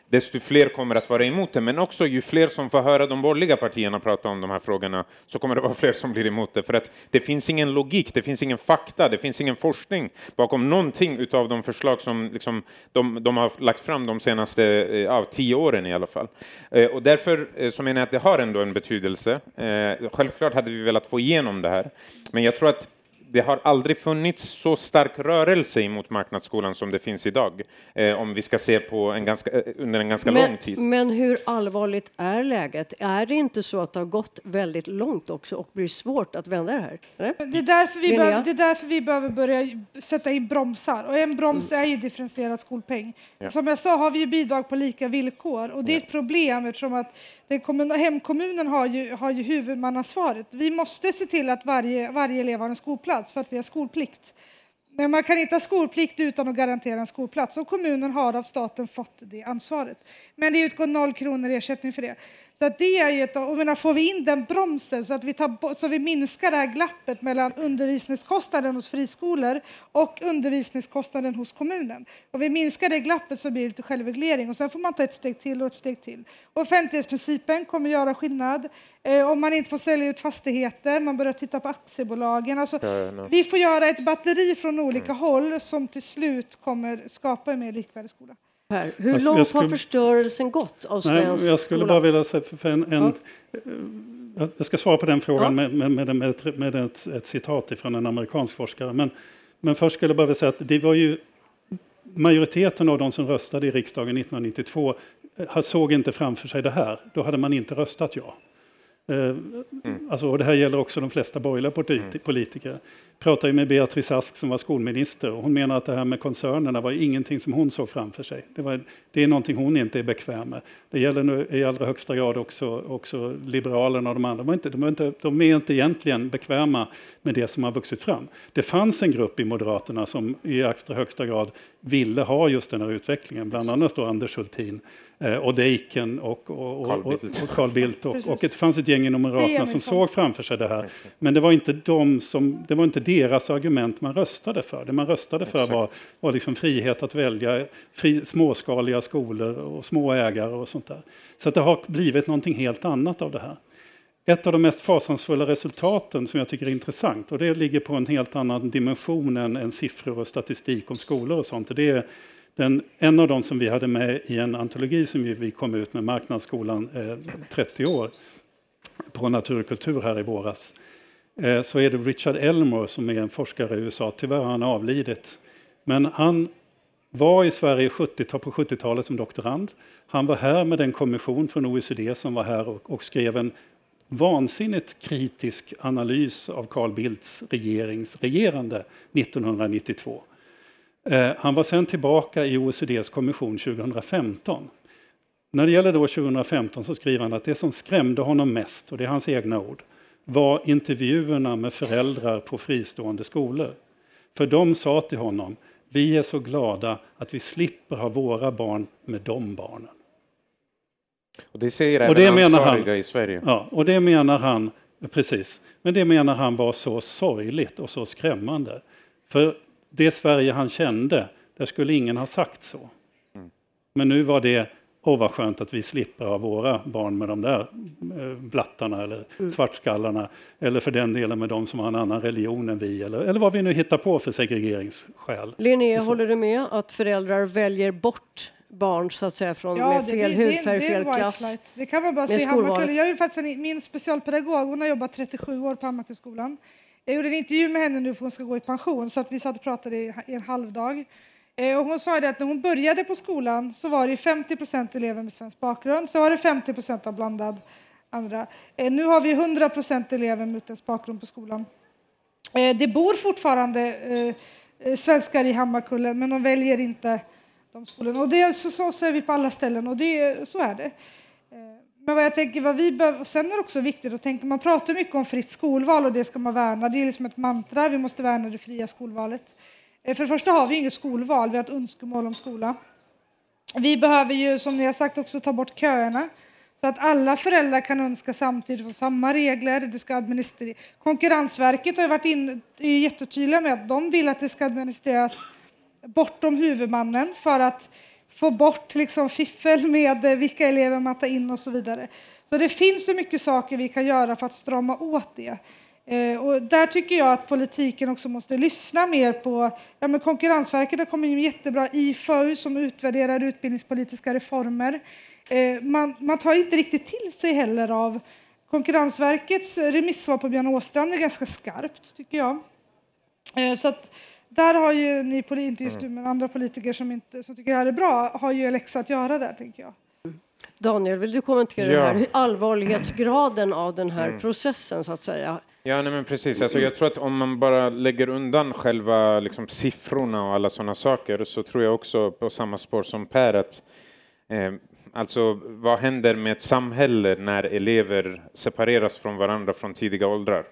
desto fler kommer att vara emot det. Men också ju fler som får höra de borgerliga partierna prata om de här frågorna så kommer det vara fler som blir emot det. För att det finns ingen logik, det finns ingen fakta, det finns ingen forskning bakom någonting av de förslag som liksom de, de har lagt fram de senaste eh, ja, tio åren i alla fall. Eh, och därför eh, så menar jag att det har ändå en betydelse. Eh, självklart hade vi velat få igenom det här, men jag tror att det har aldrig funnits så stark rörelse emot marknadsskolan som det finns idag, eh, om vi ska se på en ganska, eh, under en ganska men, lång tid. Men hur allvarligt är läget? Är det inte så att det har gått väldigt långt också och blir svårt att vända det här? Det är, därför vi behöver, det är därför vi behöver börja sätta in bromsar. Och en broms mm. är ju differentierad skolpeng. Ja. Som jag sa har vi bidrag på lika villkor och det är ett problem eftersom att den kommunen, hemkommunen har ju, har ju huvudmannansvaret. Vi måste se till att varje, varje elev har en skolplats för att vi har skolplikt. Men man kan inte ha skolplikt utan att garantera en skolplats och kommunen har av staten fått det ansvaret. Men det utgår noll kronor ersättning för det. Så att det är ju ett, och menar, får vi in den bromsen så att vi, tar, så vi minskar det här glappet mellan undervisningskostnaden hos friskolor och undervisningskostnaden hos kommunen. Och vi minskar det glappet så blir det lite självreglering och sen får man ta ett steg till och ett steg till. Offentlighetsprincipen kommer göra skillnad. Eh, om man inte får sälja ut fastigheter, man börjar titta på aktiebolagen. Alltså. Vi får göra ett batteri från olika mm. håll som till slut kommer skapa en mer likvärdig skola. Per, hur alltså, långt skulle, har förstörelsen gått av svensk nej, Jag skulle skola? bara vilja säga, för en, en ja. jag ska svara på den frågan ja. med, med, med, ett, med ett, ett, citat från en amerikansk forskare. Men, men först skulle jag bara vilja säga att det var ju majoriteten av de som röstade i riksdagen 1992 eh, såg inte framför sig det här. Då hade man inte röstat ja. Mm. Alltså, och det här gäller också de flesta borgerliga politiker. Jag pratade med Beatrice Ask som var skolminister och hon menar att det här med koncernerna var ingenting som hon såg framför sig. Det, var, det är någonting hon inte är bekväm med. Det gäller nu i allra högsta grad också, också Liberalerna och de andra. De är, inte, de, är inte, de är inte egentligen bekväma med det som har vuxit fram. Det fanns en grupp i Moderaterna som i allra högsta grad ville ha just den här utvecklingen, bland annat då Anders Hultin Eh, och Deiken och, och, och, Carl Bildt. Och, Carl Bildt och, och, det fanns ett gäng inom Moderaterna som såg framför sig det här. Men det var inte, de som, det var inte deras argument man röstade för. Det man röstade för var, var liksom frihet att välja fri, småskaliga skolor och små ägare och sånt där. Så att det har blivit någonting helt annat av det här. Ett av de mest fasansfulla resultaten som jag tycker är intressant och det ligger på en helt annan dimension än, än siffror och statistik om skolor och sånt. Det är den, en av dem som vi hade med i en antologi som vi kom ut med, Marknadsskolan eh, 30 år, på Natur och kultur här i våras, eh, så är det Richard Elmore som är en forskare i USA. Tyvärr har han avlidit. Men han var i Sverige 70, på 70-talet som doktorand. Han var här med den kommission från OECD som var här och, och skrev en vansinnigt kritisk analys av Carl Bildts regerings regerande 1992. Eh, han var sen tillbaka i OECDs kommission 2015. När det gäller då 2015 så skriver han att det som skrämde honom mest, och det är hans egna ord, var intervjuerna med föräldrar på fristående skolor. För de sa till honom, vi är så glada att vi slipper ha våra barn med de barnen. Och det säger även och det menar han, i Sverige. Ja, och det menar han, precis. Men det menar han var så sorgligt och så skrämmande. För det Sverige han kände, där skulle ingen ha sagt så. Mm. Men nu var det, åh vad skönt att vi slipper ha våra barn med de där eh, blattarna eller mm. svartskallarna. Eller för den delen med de som har en annan religion än vi. Eller, eller vad vi nu hittar på för segregeringsskäl. Linnea, håller du med att föräldrar väljer bort barn så att säga från, ja, med fel det, hudfärg, det, fel klass. Det kan man bara se Hammarkullen. Jag är faktiskt min specialpedagog, hon har jobbat 37 år på Hammarkullskolan. Jag gjorde en intervju med henne nu för hon ska gå i pension så att vi satt och pratade i en halv dag. Eh, och hon sa det att när hon började på skolan så var det 50 procent elever med svensk bakgrund, så var det 50 procent av blandad andra. Eh, nu har vi 100 procent elever med utländsk bakgrund på skolan. Eh, det bor fortfarande svenskar i Hammarkullen, men de väljer inte de skolorna. Och det, så, så, så är vi på alla ställen och det, så är det. Men vad jag tänker, vad vi behöver, sen är det också viktigt att tänka, man pratar mycket om fritt skolval och det ska man värna. Det är liksom ett mantra, vi måste värna det fria skolvalet. Eh, för det första har vi inget skolval, vi har ett önskemål om skola. Vi behöver ju, som ni har sagt, också ta bort köerna. Så att alla föräldrar kan önska samtidigt få samma regler. Det ska. Konkurrensverket har varit in, är jättetydliga med att de vill att det ska administreras bortom huvudmannen för att få bort liksom fiffel med eh, vilka elever man tar in och så vidare. Så det finns så mycket saker vi kan göra för att strama åt det. Eh, och där tycker jag att politiken också måste lyssna mer på... Ja, men Konkurrensverket har kommit in jättebra IFAU som utvärderar utbildningspolitiska reformer. Eh, man, man tar inte riktigt till sig heller av... Konkurrensverkets remissvar på Björn Åstrand är ganska skarpt, tycker jag. Så att, där har ju ni, inte just du, men andra politiker som, inte, som tycker det här är bra, har ju läxa att göra där, tänker jag. Daniel, vill du kommentera ja. den här allvarlighetsgraden av den här mm. processen, så att säga? Ja, nej, men precis. Alltså, jag tror att om man bara lägger undan själva liksom, siffrorna och alla sådana saker så tror jag också på samma spår som Per att eh, alltså vad händer med ett samhälle när elever separeras från varandra från tidiga åldrar?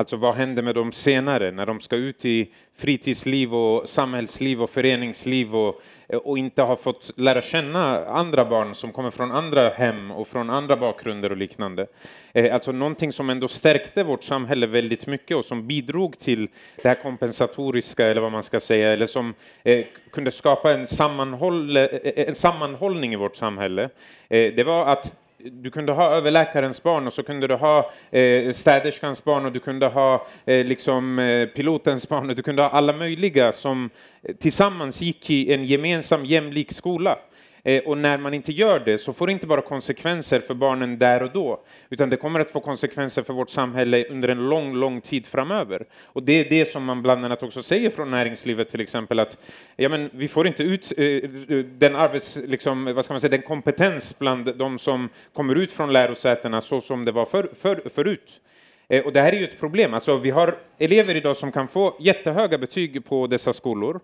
Alltså vad händer med dem senare när de ska ut i fritidsliv och samhällsliv och föreningsliv och, och inte har fått lära känna andra barn som kommer från andra hem och från andra bakgrunder och liknande. Eh, alltså någonting som ändå stärkte vårt samhälle väldigt mycket och som bidrog till det här kompensatoriska eller vad man ska säga eller som eh, kunde skapa en, sammanhåll, eh, en sammanhållning i vårt samhälle. Det var att du kunde ha överläkarens barn och så kunde du ha eh, städerskans barn och du kunde ha eh, liksom, eh, pilotens barn och du kunde ha alla möjliga som eh, tillsammans gick i en gemensam jämlik skola. Eh, och när man inte gör det så får det inte bara konsekvenser för barnen där och då, utan det kommer att få konsekvenser för vårt samhälle under en lång, lång tid framöver. Och det är det som man bland annat också säger från näringslivet till exempel att ja, men vi får inte ut eh, den arbets, liksom, vad ska man säga, den kompetens bland de som kommer ut från lärosätena så som det var för, för, förut. Eh, och det här är ju ett problem. Alltså, vi har elever idag som kan få jättehöga betyg på dessa skolor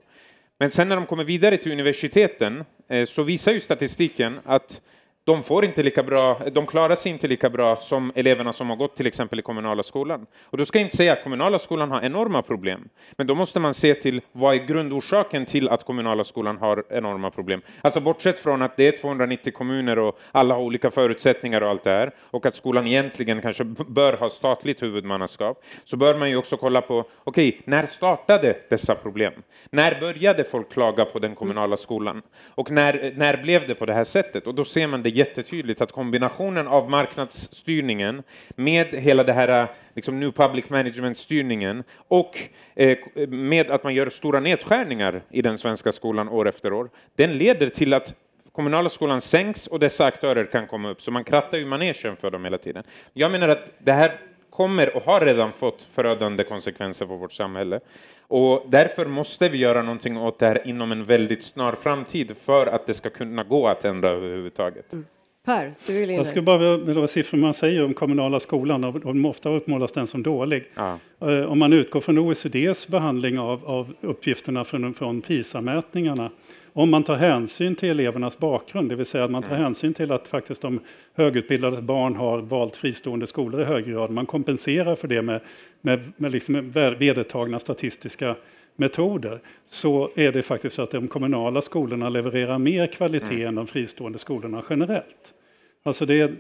men sen när de kommer vidare till universiteten eh, så visar ju statistiken att de får inte lika bra, de klarar sig inte lika bra som eleverna som har gått till exempel i kommunala skolan. Och då ska jag inte säga att kommunala skolan har enorma problem, men då måste man se till vad är grundorsaken till att kommunala skolan har enorma problem. Alltså bortsett från att det är 290 kommuner och alla har olika förutsättningar och allt det här och att skolan egentligen kanske bör ha statligt huvudmannaskap, så bör man ju också kolla på, okej, okay, när startade dessa problem? När började folk klaga på den kommunala skolan? Och när, när blev det på det här sättet? Och då ser man det jättetydligt att kombinationen av marknadsstyrningen med hela det här liksom New Public Management-styrningen och eh, med att man gör stora nedskärningar i den svenska skolan år efter år, den leder till att kommunala skolan sänks och dessa aktörer kan komma upp, så man krattar ju manegen för dem hela tiden. Jag menar att det här kommer och har redan fått förödande konsekvenser för vårt samhälle. Och därför måste vi göra någonting åt det här inom en väldigt snar framtid för att det ska kunna gå att ändra överhuvudtaget. Mm. Per, du vill in Jag skulle bara vilja vara siffror man säger om kommunala skolan och de ofta uppmålas den som dålig. Ja. Eh, om man utgår från OECDs behandling av, av uppgifterna från, från PISA-mätningarna om man tar hänsyn till elevernas bakgrund, det vill säga att man tar mm. hänsyn till att faktiskt de högutbildade barn har valt fristående skolor i hög grad. Man kompenserar för det med, med, med liksom vedertagna statistiska metoder så är det faktiskt så att de kommunala skolorna levererar mer kvalitet mm. än de fristående skolorna generellt. Alltså det,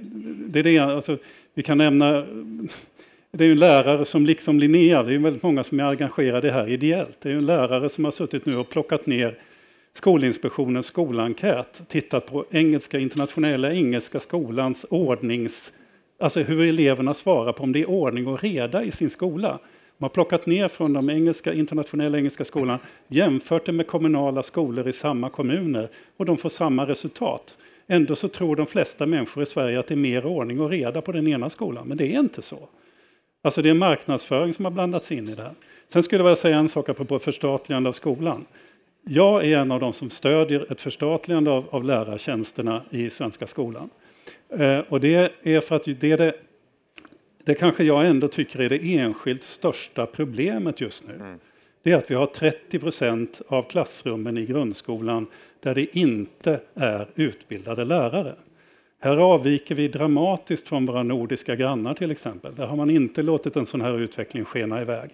det är det, alltså vi kan nämna det är en lärare som liksom Linnea, det är väldigt många som är engagerade här ideellt. Det är en lärare som har suttit nu och plockat ner Skolinspektionens skolenkät tittat på engelska, internationella engelska skolans ordnings... Alltså hur eleverna svarar på om det är ordning och reda i sin skola. Man har plockat ner från de engelska, internationella engelska skolan, jämfört det med kommunala skolor i samma kommuner och de får samma resultat. Ändå så tror de flesta människor i Sverige att det är mer ordning och reda på den ena skolan, men det är inte så. Alltså det är marknadsföring som har blandats in i det här. Sen skulle jag vilja säga en sak apropå förstatligande av skolan. Jag är en av de som stödjer ett förstatligande av, av lärartjänsterna i svenska skolan. Eh, och det är för att det är det, det kanske jag ändå tycker är det enskilt största problemet just nu. Mm. Det är att vi har 30 procent av klassrummen i grundskolan där det inte är utbildade lärare. Här avviker vi dramatiskt från våra nordiska grannar till exempel. Där har man inte låtit en sån här utveckling skena iväg.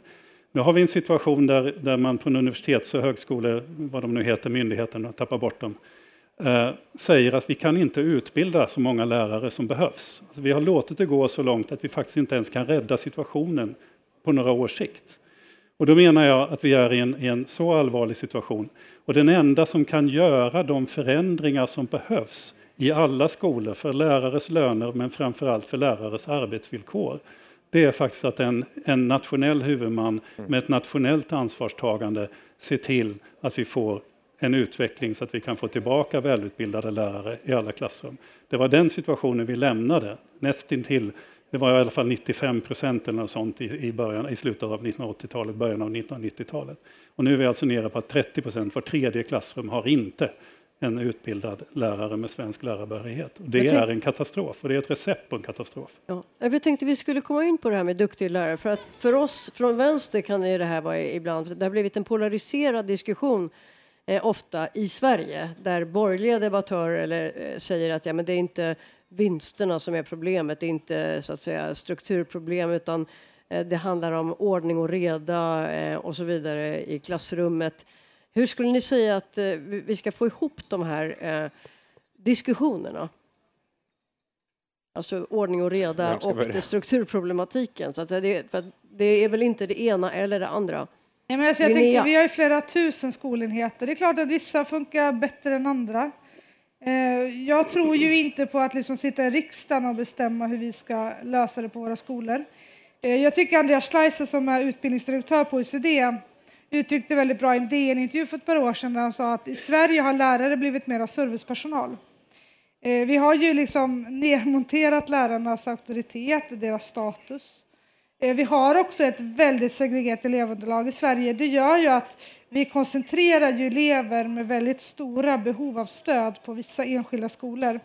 Nu har vi en situation där, där man från universitets och högskolor, vad de nu heter, myndigheterna, tappar bort dem, eh, säger att vi kan inte utbilda så många lärare som behövs. Alltså vi har låtit det gå så långt att vi faktiskt inte ens kan rädda situationen på några års sikt. Och då menar jag att vi är i en, i en så allvarlig situation. Och den enda som kan göra de förändringar som behövs i alla skolor för lärares löner men framförallt för lärares arbetsvillkor det är faktiskt att en, en nationell huvudman med ett nationellt ansvarstagande ser till att vi får en utveckling så att vi kan få tillbaka välutbildade lärare i alla klassrum. Det var den situationen vi lämnade, nästintill. Det var i alla fall 95 procent eller något sånt i, i, början, i slutet av 1980-talet, början av 1990-talet. Och nu är vi alltså nere på att 30 procent, var tredje klassrum har inte en utbildad lärare med svensk lärarbehörighet. Det tänkte, är en katastrof och det är ett recept på en katastrof. Ja, jag tänkte vi skulle komma in på det här med duktig lärare. För att för oss från vänster kan det här vara ibland, det har blivit en polariserad diskussion eh, ofta i Sverige där borgerliga debattörer eller, eh, säger att ja, men det är inte vinsterna som är problemet, det är inte så att säga, strukturproblem utan eh, det handlar om ordning och reda eh, och så vidare i klassrummet. Hur skulle ni säga att eh, vi ska få ihop de här eh, diskussionerna? Alltså ordning och reda och det strukturproblematiken. Så att det, för det är väl inte det ena eller det andra? Ja, men alltså jag tänker, vi har ju flera tusen skolenheter. Det är klart att vissa funkar bättre än andra. Eh, jag tror ju inte på att liksom sitta i riksdagen och bestämma hur vi ska lösa det på våra skolor. Jag tycker Andreas Schleiser som är utbildningsdirektör på OECD uttryckte väldigt bra i en DN-intervju för ett par år sedan där han sa att i Sverige har lärare blivit mer av servicepersonal. Eh, vi har ju liksom nedmonterat lärarnas auktoritet, deras status. Eh, vi har också ett väldigt segregerat elevunderlag i Sverige. Det gör ju att vi koncentrerar ju elever med väldigt stora behov av stöd på vissa enskilda skolor.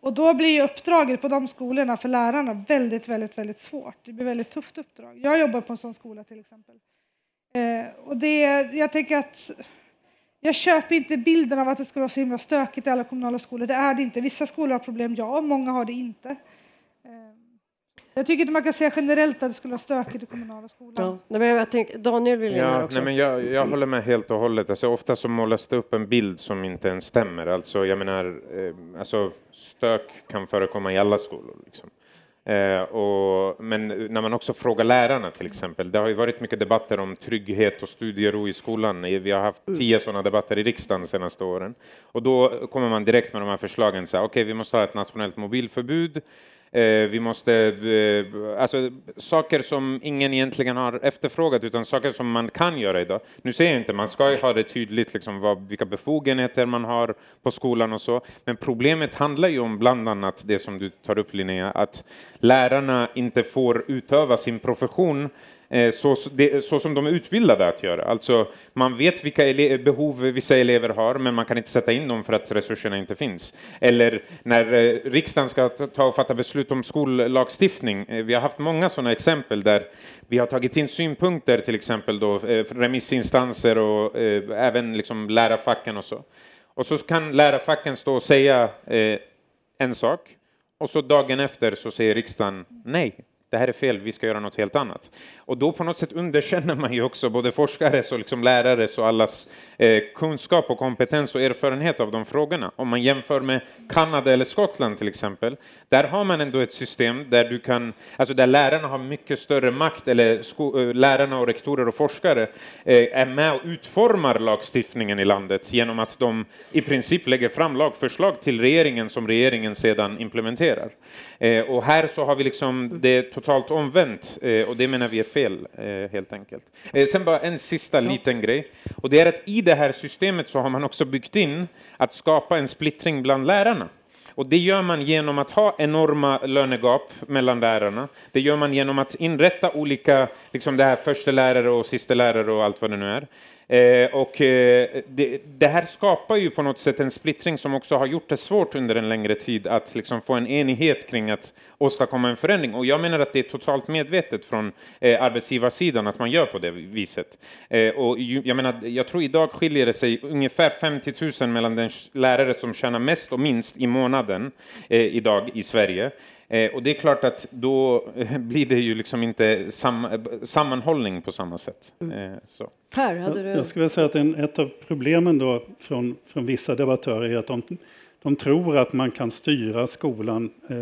Och då blir uppdraget på de skolorna för lärarna väldigt, väldigt, väldigt svårt. Det blir väldigt tufft uppdrag. Jag jobbar på en sån skola till exempel. Eh, och det, jag tänker att jag köper inte bilden av att det ska vara så himla stökigt i alla kommunala skolor. Det är det inte. Vissa skolor har problem, ja. Många har det inte. Eh, jag tycker inte man kan säga generellt att det skulle vara stökigt i kommunala skolor. Ja, men jag tänker, Daniel vill ja, också. Nej, men jag, jag håller med helt och hållet. Alltså, ofta så målas det upp en bild som inte ens stämmer. Alltså, jag menar, eh, alltså, stök kan förekomma i alla skolor. Liksom. Eh, och, men när man också frågar lärarna till exempel, det har ju varit mycket debatter om trygghet och studiero i skolan. Vi har haft mm. tio sådana debatter i riksdagen de senaste åren. Och då kommer man direkt med de här förslagen, okej okay, vi måste ha ett nationellt mobilförbud, Eh, vi måste, eh, alltså saker som ingen egentligen har efterfrågat utan saker som man kan göra idag. Nu säger jag inte, man ska ha det tydligt liksom vad, vilka befogenheter man har på skolan och så, men problemet handlar ju om bland annat det som du tar upp Linnea, att lärarna inte får utöva sin profession Eh, så, så, så, som de är utbildade att göra. Alltså, man vet vilka behov vissa elever har, men man kan inte sätta in dem för att resurserna inte finns. Eller när eh, riksdagen ska ta och fatta beslut om skollagstiftning. Eh, vi har haft många sådana exempel där vi har tagit in synpunkter, till exempel då, eh, remissinstanser och eh, även liksom lärarfacken och så. Och så kan lärarfacken stå och säga en sak och så dagen efter så säger riksdagen nej, det här är fel, vi ska göra något helt annat. Och då på något sätt underkänner man ju också både forskares och liksom lärares och allas eh, kunskap och kompetens och erfarenhet av de frågorna. Om man jämför med Kanada eller Skottland till exempel, där har man ändå ett system där du kan, alltså där lärarna har mycket större makt, eller sko, eh, lärarna och rektorer och forskare eh, är med och utformar lagstiftningen i landet genom att de i princip lägger fram lagförslag till regeringen som regeringen sedan implementerar. Eh, och här så har vi liksom det totalt omvänt eh, och det menar vi är fel eh, helt enkelt. Eh, sen bara en sista liten grej och det är att i det här systemet så har man också byggt in att skapa en splittring bland lärarna. Och det gör man genom att ha enorma lönegap mellan lärarna. Det gör man genom att inrätta olika, liksom det här första lärare och sista lärare och allt vad det nu är. Eh, och eh, det, det, här skapar ju på något sätt en splittring som också har gjort det svårt under en längre tid att liksom få en enighet kring att åstadkomma en förändring. Och jag menar att det är totalt medvetet från eh, arbetsgivarsidan att man gör på det viset. Eh, och jag, menar, jag tror idag skiljer det sig ungefär 50 000 mellan den lärare som tjänar mest och minst i månaden eh, idag i Sverige. Eh, och det är klart att då blir det ju liksom inte sam sammanhållning på samma sätt. Mm. Eh, så. Per, hade du... Jag skulle säga att en, ett av problemen då från, från vissa debattörer är att de, de tror att man kan styra skolan, eh,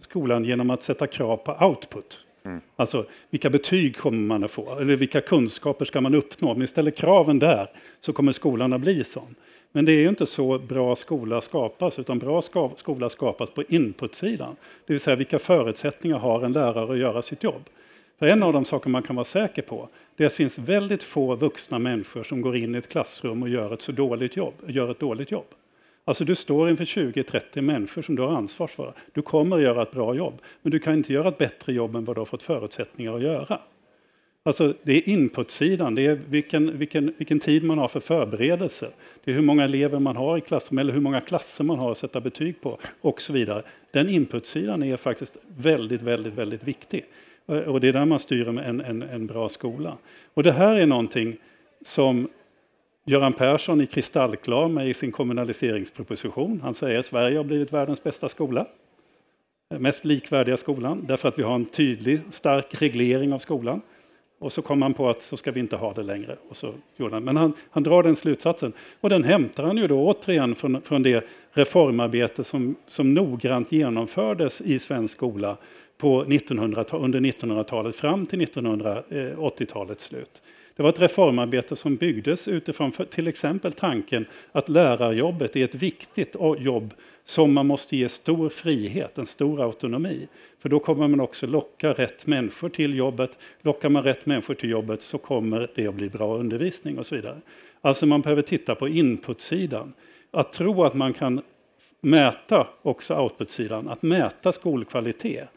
skolan genom att sätta krav på output. Mm. Alltså vilka betyg kommer man att få? Eller vilka kunskaper ska man uppnå? Om vi ställer kraven där så kommer skolan att bli sån. Men det är ju inte så bra skola skapas, utan bra skola skapas på inputsidan. Det vill säga vilka förutsättningar har en lärare att göra sitt jobb? För en av de saker man kan vara säker på, det är att det finns väldigt få vuxna människor som går in i ett klassrum och gör ett så dåligt jobb, gör ett dåligt jobb. Alltså du står inför 20-30 människor som du har ansvar för. Du kommer att göra ett bra jobb, men du kan inte göra ett bättre jobb än vad du har fått förutsättningar att göra. Alltså det är inputsidan, det är vilken, vilken, vilken tid man har för förberedelse. Det är hur många elever man har i klassrummet, eller hur många klasser man har att sätta betyg på och så vidare. Den inputsidan är faktiskt väldigt, väldigt, väldigt viktig. Och det är där man styr en, en, en bra skola. Och det här är någonting som Göran Persson är kristallklar med i sin kommunaliseringsproposition. Han säger att Sverige har blivit världens bästa skola. Mest likvärdiga skolan, därför att vi har en tydlig, stark reglering av skolan. Och så kom han på att så ska vi inte ha det längre. Och så gjorde han. Men han, han drar den slutsatsen. Och den hämtar han ju då återigen från, från det reformarbete som, som noggrant genomfördes i svensk skola på 1900, under 1900-talet fram till 1980-talets slut. Det var ett reformarbete som byggdes utifrån till exempel tanken att lärarjobbet är ett viktigt jobb som man måste ge stor frihet, en stor autonomi. För då kommer man också locka rätt människor till jobbet. Lockar man rätt människor till jobbet så kommer det att bli bra undervisning och så vidare. Alltså man behöver titta på inputsidan. Att tro att man kan mäta också outputsidan, att mäta skolkvalitet.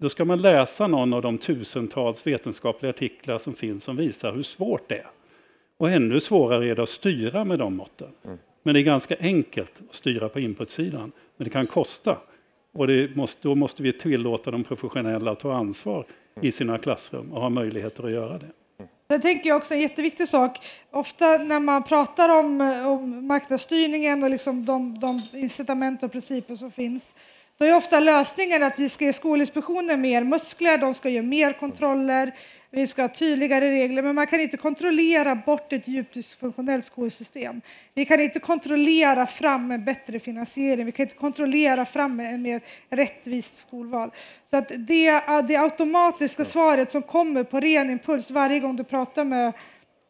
Då ska man läsa någon av de tusentals vetenskapliga artiklar som finns som visar hur svårt det är. Och ännu svårare är det att styra med de måtten. Mm. Men det är ganska enkelt att styra på inputsidan. Men det kan kosta. Och det måste, då måste vi tillåta de professionella att ta ansvar i sina klassrum och ha möjligheter att göra det. Jag tänker också en jätteviktig sak. Ofta när man pratar om, om marknadsstyrningen och liksom de, de incitament och principer som finns då är ofta lösningen att vi ska ge Skolinspektionen mer muskler, de ska göra mer kontroller, vi ska ha tydligare regler, men man kan inte kontrollera bort ett djupt dysfunktionellt skolsystem. Vi kan inte kontrollera fram en bättre finansiering, vi kan inte kontrollera fram en mer rättvist skolval. Så att det, det automatiska svaret som kommer på ren impuls varje gång du pratar med,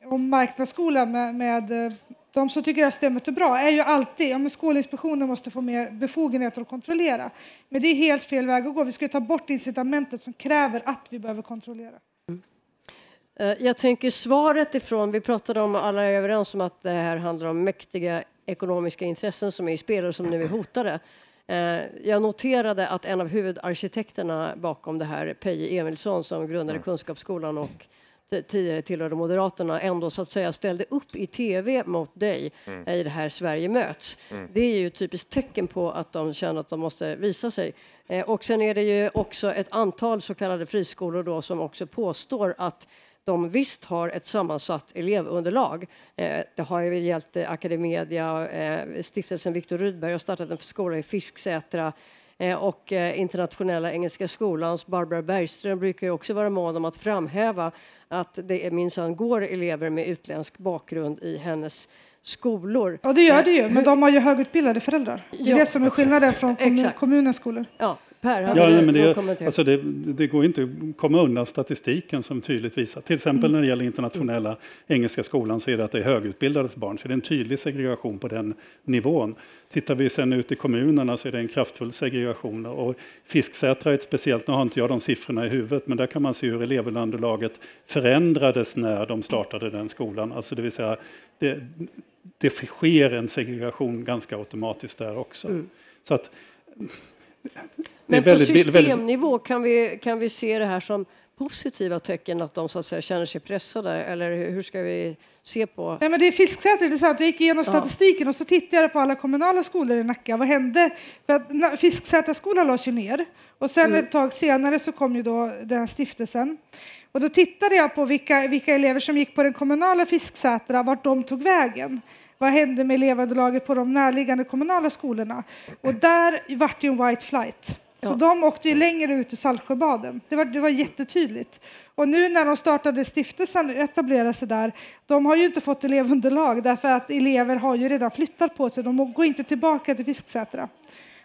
om marknadsskolan med, med de som tycker att systemet är bra är ju alltid, ja men Skolinspektionen måste få mer befogenheter att kontrollera. Men det är helt fel väg att gå. Vi ska ta bort incitamentet som kräver att vi behöver kontrollera. Mm. Jag tänker svaret ifrån, vi pratade om, alla är överens om att det här handlar om mäktiga ekonomiska intressen som är i spel och som nu är hotade. Eh, jag noterade att en av huvudarkitekterna bakom det här, Peje Emilsson, som grundade. Kunskapsskolan och tidigare tillhörde Moderaterna ändå så att säga ställde upp i tv mot dig mm. i det här Sverige möts. Mm. Det är ju ett typiskt tecken på att de känner att de måste visa sig. Eh, och sen är det ju också ett antal så kallade friskolor då som också påstår att de visst har ett sammansatt elevunderlag. Eh, det har ju gällt eh, Academedia, eh, stiftelsen Viktor Rydberg har startat en skola i Fisksätra och Internationella Engelska Skolans Barbara Bergström brukar också vara mån om att framhäva att det minsann går elever med utländsk bakgrund i hennes skolor. Ja, det gör det ju, men de har ju högutbildade föräldrar. Det är ja, det som är skillnaden från kommun, kommunens skolor. Ja, Per, ja, nej, men det, alltså det, det, går inte att komma undan statistiken som tydligt visar. Till exempel mm. när det gäller internationella engelska skolan så är det att det är högutbildade barn. Så det är en tydlig segregation på den nivån. Tittar vi sen ut i kommunerna så är det en kraftfull segregation. Och Fisksätra är ett speciellt, nu har inte jag de siffrorna i huvudet, men där kan man se hur elevunderlaget förändrades när de startade den skolan. Alltså det vill säga, det, det sker en segregation ganska automatiskt där också. Mm. Så att, men på systemnivå kan vi, kan vi se det här som positiva tecken att de så att säga, känner sig pressade? Eller hur ska vi se på... Nej, men det är Fisksätra, det är sant. Jag gick igenom statistiken och så tittade jag på alla kommunala skolor i Nacka. Vad hände? För Fisksätraskolan lades ju ner och sen mm. ett tag senare så kom ju då den stiftelsen. Och då tittade jag på vilka, vilka elever som gick på den kommunala Fisksätra, vart de tog vägen. Vad hände med elevunderlaget på de närliggande kommunala skolorna? Och där vart det en white flight. Så ja. de åkte ju längre ut i Saltsjöbaden. Det var, det var jättetydligt. Och nu när de startade stiftelsen och etablerade sig där, de har ju inte fått elevunderlag därför att elever har ju redan flyttat på sig. De går inte tillbaka till Fisksätra.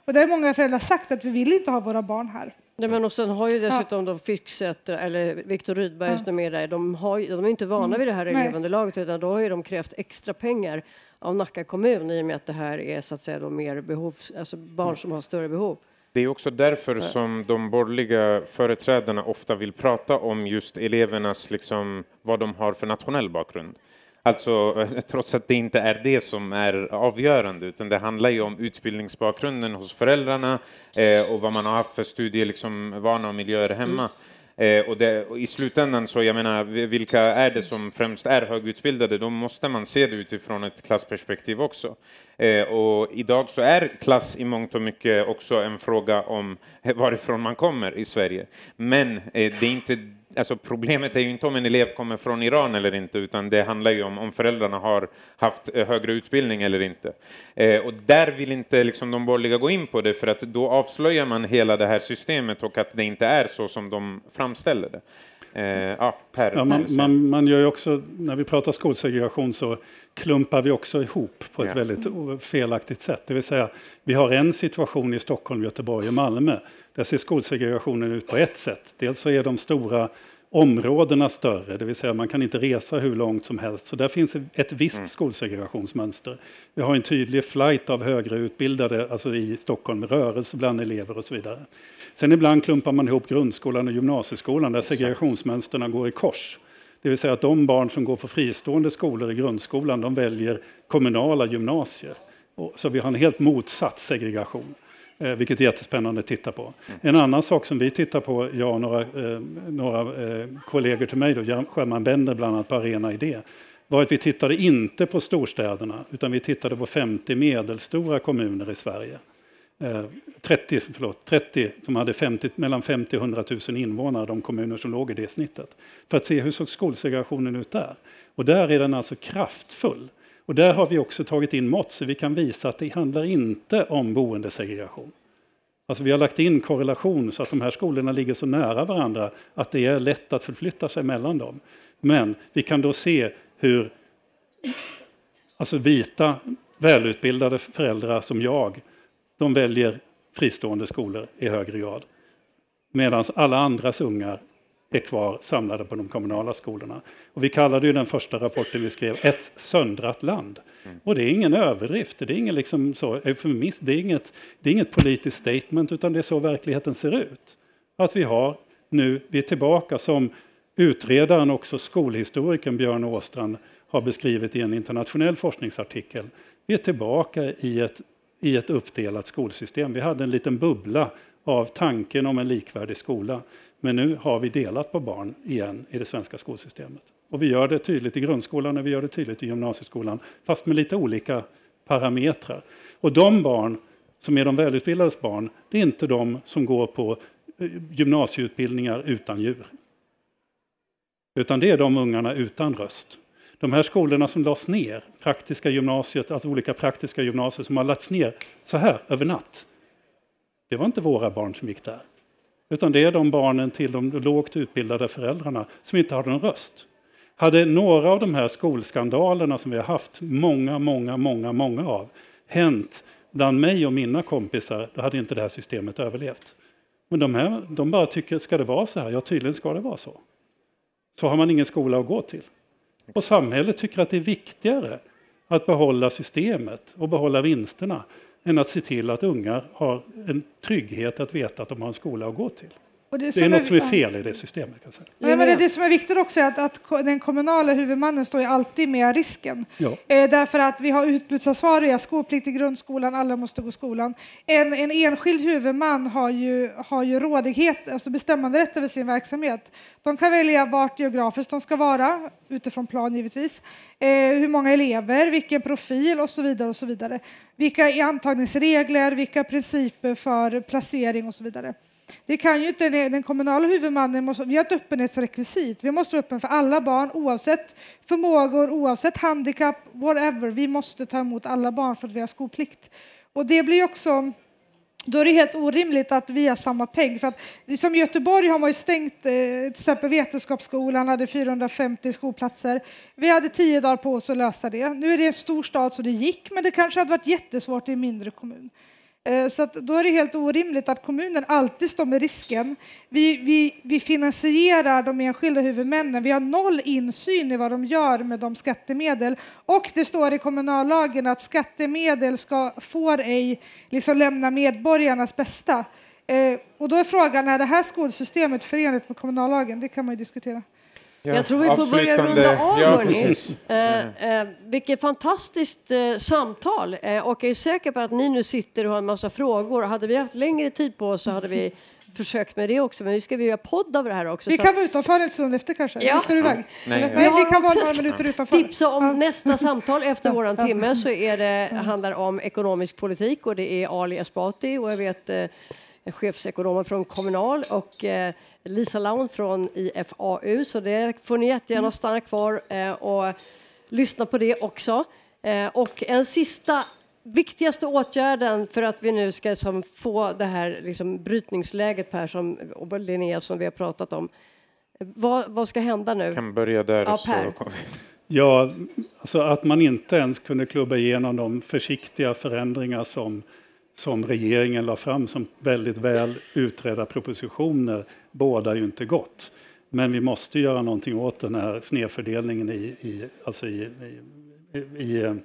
Och det har många föräldrar sagt att vi vill inte ha våra barn här. Nej, men och sen har ju dessutom ja. Fisksätra, eller Viktor Rydberg ja. som är där, de, har, de är inte vana mm. vid det här elevunderlaget utan då har de krävt extra pengar av Nacka kommun i och med att det här är så att säga då mer behov, alltså barn som har större behov. Det är också därför som de borgerliga företrädarna ofta vill prata om just elevernas, liksom, vad de har för nationell bakgrund. Alltså, trots att det inte är det som är avgörande, utan det handlar ju om utbildningsbakgrunden hos föräldrarna eh, och vad man har haft för studievana liksom, och miljöer hemma. Eh, och, det, och, I slutändan, så jag menar, vilka är det som främst är högutbildade? Då måste man se det utifrån ett klassperspektiv också. Eh, och idag så är klass i mångt och mycket också en fråga om varifrån man kommer i Sverige. Men eh, det är inte alltså problemet är ju inte om en elev kommer från Iran eller inte, utan det handlar ju om om föräldrarna har haft eh, högre utbildning eller inte. Eh, och där vill inte liksom de borgerliga gå in på det, för att då avslöjar man hela det här systemet och att det inte är så som de framställer det. Eh, ja, per, ja, man, man, man, gör ju också, när vi pratar skolsegregation så klumpar vi också ihop på ett ja. väldigt felaktigt sätt. Det vill säga, vi har en situation i Stockholm, Göteborg och Malmö där ser skolsegregationen ut på ett sätt. Dels så är de stora områdena större, det vill säga man kan inte resa hur långt som helst. Så där finns ett visst mm. skolsegregationsmönster. Vi har en tydlig flight av högre utbildade, alltså i Stockholm, rörelse bland elever och så vidare. Sen ibland klumpar man ihop grundskolan och gymnasieskolan där segregationsmönsterna går i kors. Det vill säga att de barn som går på fristående skolor i grundskolan, de väljer kommunala gymnasier. Så vi har en helt motsatt segregation. Eh, vilket är jättespännande att titta på. En annan sak som vi tittar på, jag och några, eh, några eh, kollegor till mig, då, Sjöman Bender bland annat på Arena Idé, var att vi tittade inte på storstäderna utan vi tittade på 50 medelstora kommuner i Sverige. Eh, 30, förlåt, 30 som hade 50, mellan 50 och 100 000 invånare, de kommuner som låg i det snittet. För att se hur såg skolsegregationen ut där. Och där är den alltså kraftfull. Och där har vi också tagit in mått så vi kan visa att det handlar inte om boendesegregation. Alltså vi har lagt in korrelation så att de här skolorna ligger så nära varandra att det är lätt att förflytta sig mellan dem. Men vi kan då se hur alltså vita, välutbildade föräldrar som jag, de väljer fristående skolor i högre grad. Medan alla andras ungar är kvar samlade på de kommunala skolorna. Och vi kallade ju den första rapporten vi skrev Ett söndrat land. Mm. Och det är ingen överdrift, det är, ingen liksom så, det är, inget, det är inget politiskt statement utan det är så verkligheten ser ut. Att vi har nu, vi är tillbaka som utredaren, också skolhistorikern Björn Åstrand har beskrivit i en internationell forskningsartikel. Vi är tillbaka i ett, i ett uppdelat skolsystem. Vi hade en liten bubbla av tanken om en likvärdig skola. Men nu har vi delat på barn igen i det svenska skolsystemet. Och vi gör det tydligt i grundskolan och vi gör det tydligt i gymnasieskolan, fast med lite olika parametrar. Och de barn som är de välutbildades barn, det är inte de som går på eh, gymnasieutbildningar utan djur. Utan det är de ungarna utan röst. De här skolorna som lades ner, praktiska gymnasiet, alltså olika praktiska gymnasier som har lagts ner så här över natt. Det var inte våra barn som gick där. Utan det är de barnen till de lågt utbildade föräldrarna som inte har någon röst. Hade några av de här skolskandalerna som vi har haft, många, många, många, många av, hänt bland mig och mina kompisar, då hade inte det här systemet överlevt. Men de, här, de bara tycker, ska det vara så här? Ja, tydligen ska det vara så. Så har man ingen skola att gå till. Och samhället tycker att det är viktigare att behålla systemet och behålla vinsterna än att se till att ungar har en trygghet att veta att de har en skola att gå till. Det, det, är något är, som är fel i det systemet. Kan säga. Nej, men det, det som är viktigt också är att, att den kommunala huvudmannen står ju alltid med risken. Ja. Eh, därför att vi har utbudsansvariga, skolplikt i grundskolan, alla måste gå skolan. En, en enskild huvudman har ju, har ju rådighet, alltså bestämmanderätt över sin verksamhet. De kan välja vart geografiskt de ska vara, utifrån plan givetvis, eh, hur många elever, vilken profil och så vidare. och så vidare. Vilka antagningsregler, vilka principer för placering och så vidare. Det kan ju inte den kommunala huvudmannen, måste, vi har ett öppenhetsrekvisit. Vi måste vara öppen för alla barn oavsett förmågor, oavsett handikapp, whatever. Vi måste ta emot alla barn för att vi har skolplikt. Och det blir också då är det helt orimligt att vi har samma peng. För att, som Göteborg har man ju stängt, eh, till exempel Vetenskapsskolan hade 450 skolplatser. Vi hade tio dagar på oss att lösa det. Nu är det en stor stad så det gick, men det kanske hade varit jättesvårt i en mindre kommun. Eh, så då är det helt orimligt att kommunen alltid står med risken. Vi, vi, vi finansierar de enskilda huvudmännen. Vi har noll insyn i vad de gör med de skattemedel. Och det står i kommunallagen att skattemedel ska, får ej liksom lämna medborgarnas bästa. Eh, och då är frågan, är det här skolsystemet förenligt med kommunallagen? Det kan man ju diskutera. Ja, jag tror vi får börja runda av, ja. Eh, eh, vilket fantastiskt eh, samtal. Eh, och jag är säker på att ni nu sitter och har en massa frågor. Hade vi haft längre tid på oss så hade vi försökt med det också. Men vi ska vi göra podd av det här också. Vi kan vara utanför en stund efter kanske. Ja. ska du iväg? Nej, Nej, vi kan vara några minuter utanför. Tipsa om ja. nästa samtal efter våran timme så är det, handlar om ekonomisk politik och det är Ali Esbati och jag vet eh, chefsekonomen från Kommunal och eh, Lisa Laun från IFAU. Så det får ni jättegärna stanna kvar eh, och lyssna på det också. Eh, och en sista viktigaste åtgärden för att vi nu ska få det här liksom, brytningsläget Per som, och Linnea som vi har pratat om. Vad, vad ska hända nu? Jag kan börja där. Ja, per. Ja, alltså att man inte ens kunde klubba igenom de försiktiga förändringar som som regeringen la fram som väldigt väl utredda propositioner båda ju inte gott. Men vi måste göra någonting åt den här snedfördelningen i, i, alltså i, i,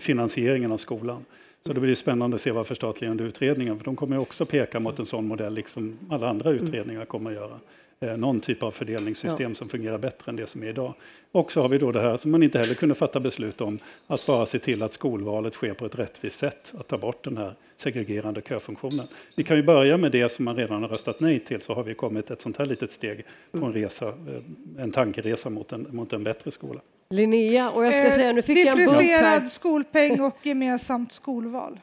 finansieringen av skolan. Så det blir spännande att se vad förstatligande utredningen, för de kommer också peka mot en sån modell, liksom alla andra utredningar kommer att göra. Eh, någon typ av fördelningssystem ja. som fungerar bättre än det som är idag. Och så har vi då det här som man inte heller kunde fatta beslut om, att bara se till att skolvalet sker på ett rättvist sätt, att ta bort den här segregerande köfunktionen. Vi kan ju börja med det som man redan har röstat nej till, så har vi kommit ett sånt här litet steg på en resa, eh, en tankeresa mot en, mot en bättre skola. Linnea, och jag ska eh, säga, nu fick jag en Differentierad skolpeng och gemensamt skolval.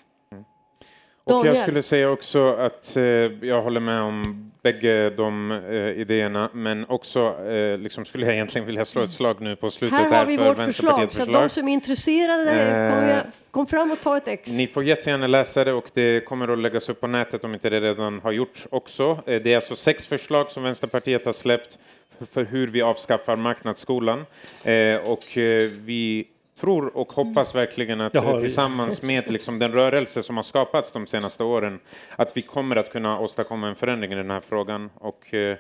Och jag skulle säga också att eh, jag håller med om bägge de eh, idéerna, men också eh, liksom skulle jag egentligen vilja slå ett slag nu på slutet här, har vi vårt förslag, så de som är intresserade, eh, kom, fram och ta ett ex. Ni får jättegärna läsa det och det kommer att läggas upp på nätet om inte det redan har gjorts också. Eh, det är alltså sex förslag som Vänsterpartiet har släppt för hur vi avskaffar marknadsskolan eh, och vi tror och hoppas verkligen att Jaha, tillsammans med liksom den rörelse som har skapats de senaste åren, att vi kommer att kunna åstadkomma en förändring i den här frågan. Och, eh,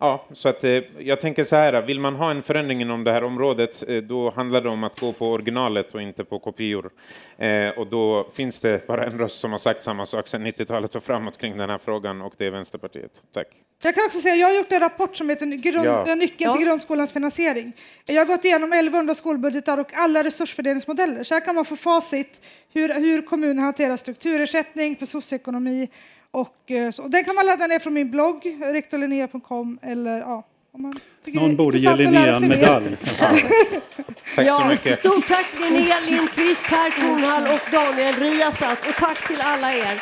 Ja, så att eh, jag tänker så här, vill man ha en förändring inom det här området, eh, då handlar det om att gå på originalet och inte på kopior. Eh, och då finns det bara en röst som har sagt samma sak sedan 90-talet och framåt kring den här frågan och det är Vänsterpartiet. Tack. Jag kan också säga, jag har gjort en rapport som heter grund, ja. Nyckeln till grundskolans finansiering. Jag har gått igenom 1100 skolbudgetar och alla resursfördelningsmodeller. Så här kan man få facit hur, hur kommuner hanterar strukturersättning för socioekonomi och, eh, så, den kan man ladda ner från min blogg, rektorlinnea.com. Eller, ja, om man Någon borde ge Linnea en medalj. tack ja, så mycket. Stort tack Linnea Lindqvist, Per Kornhall och Daniel Riasat. Och tack till alla er.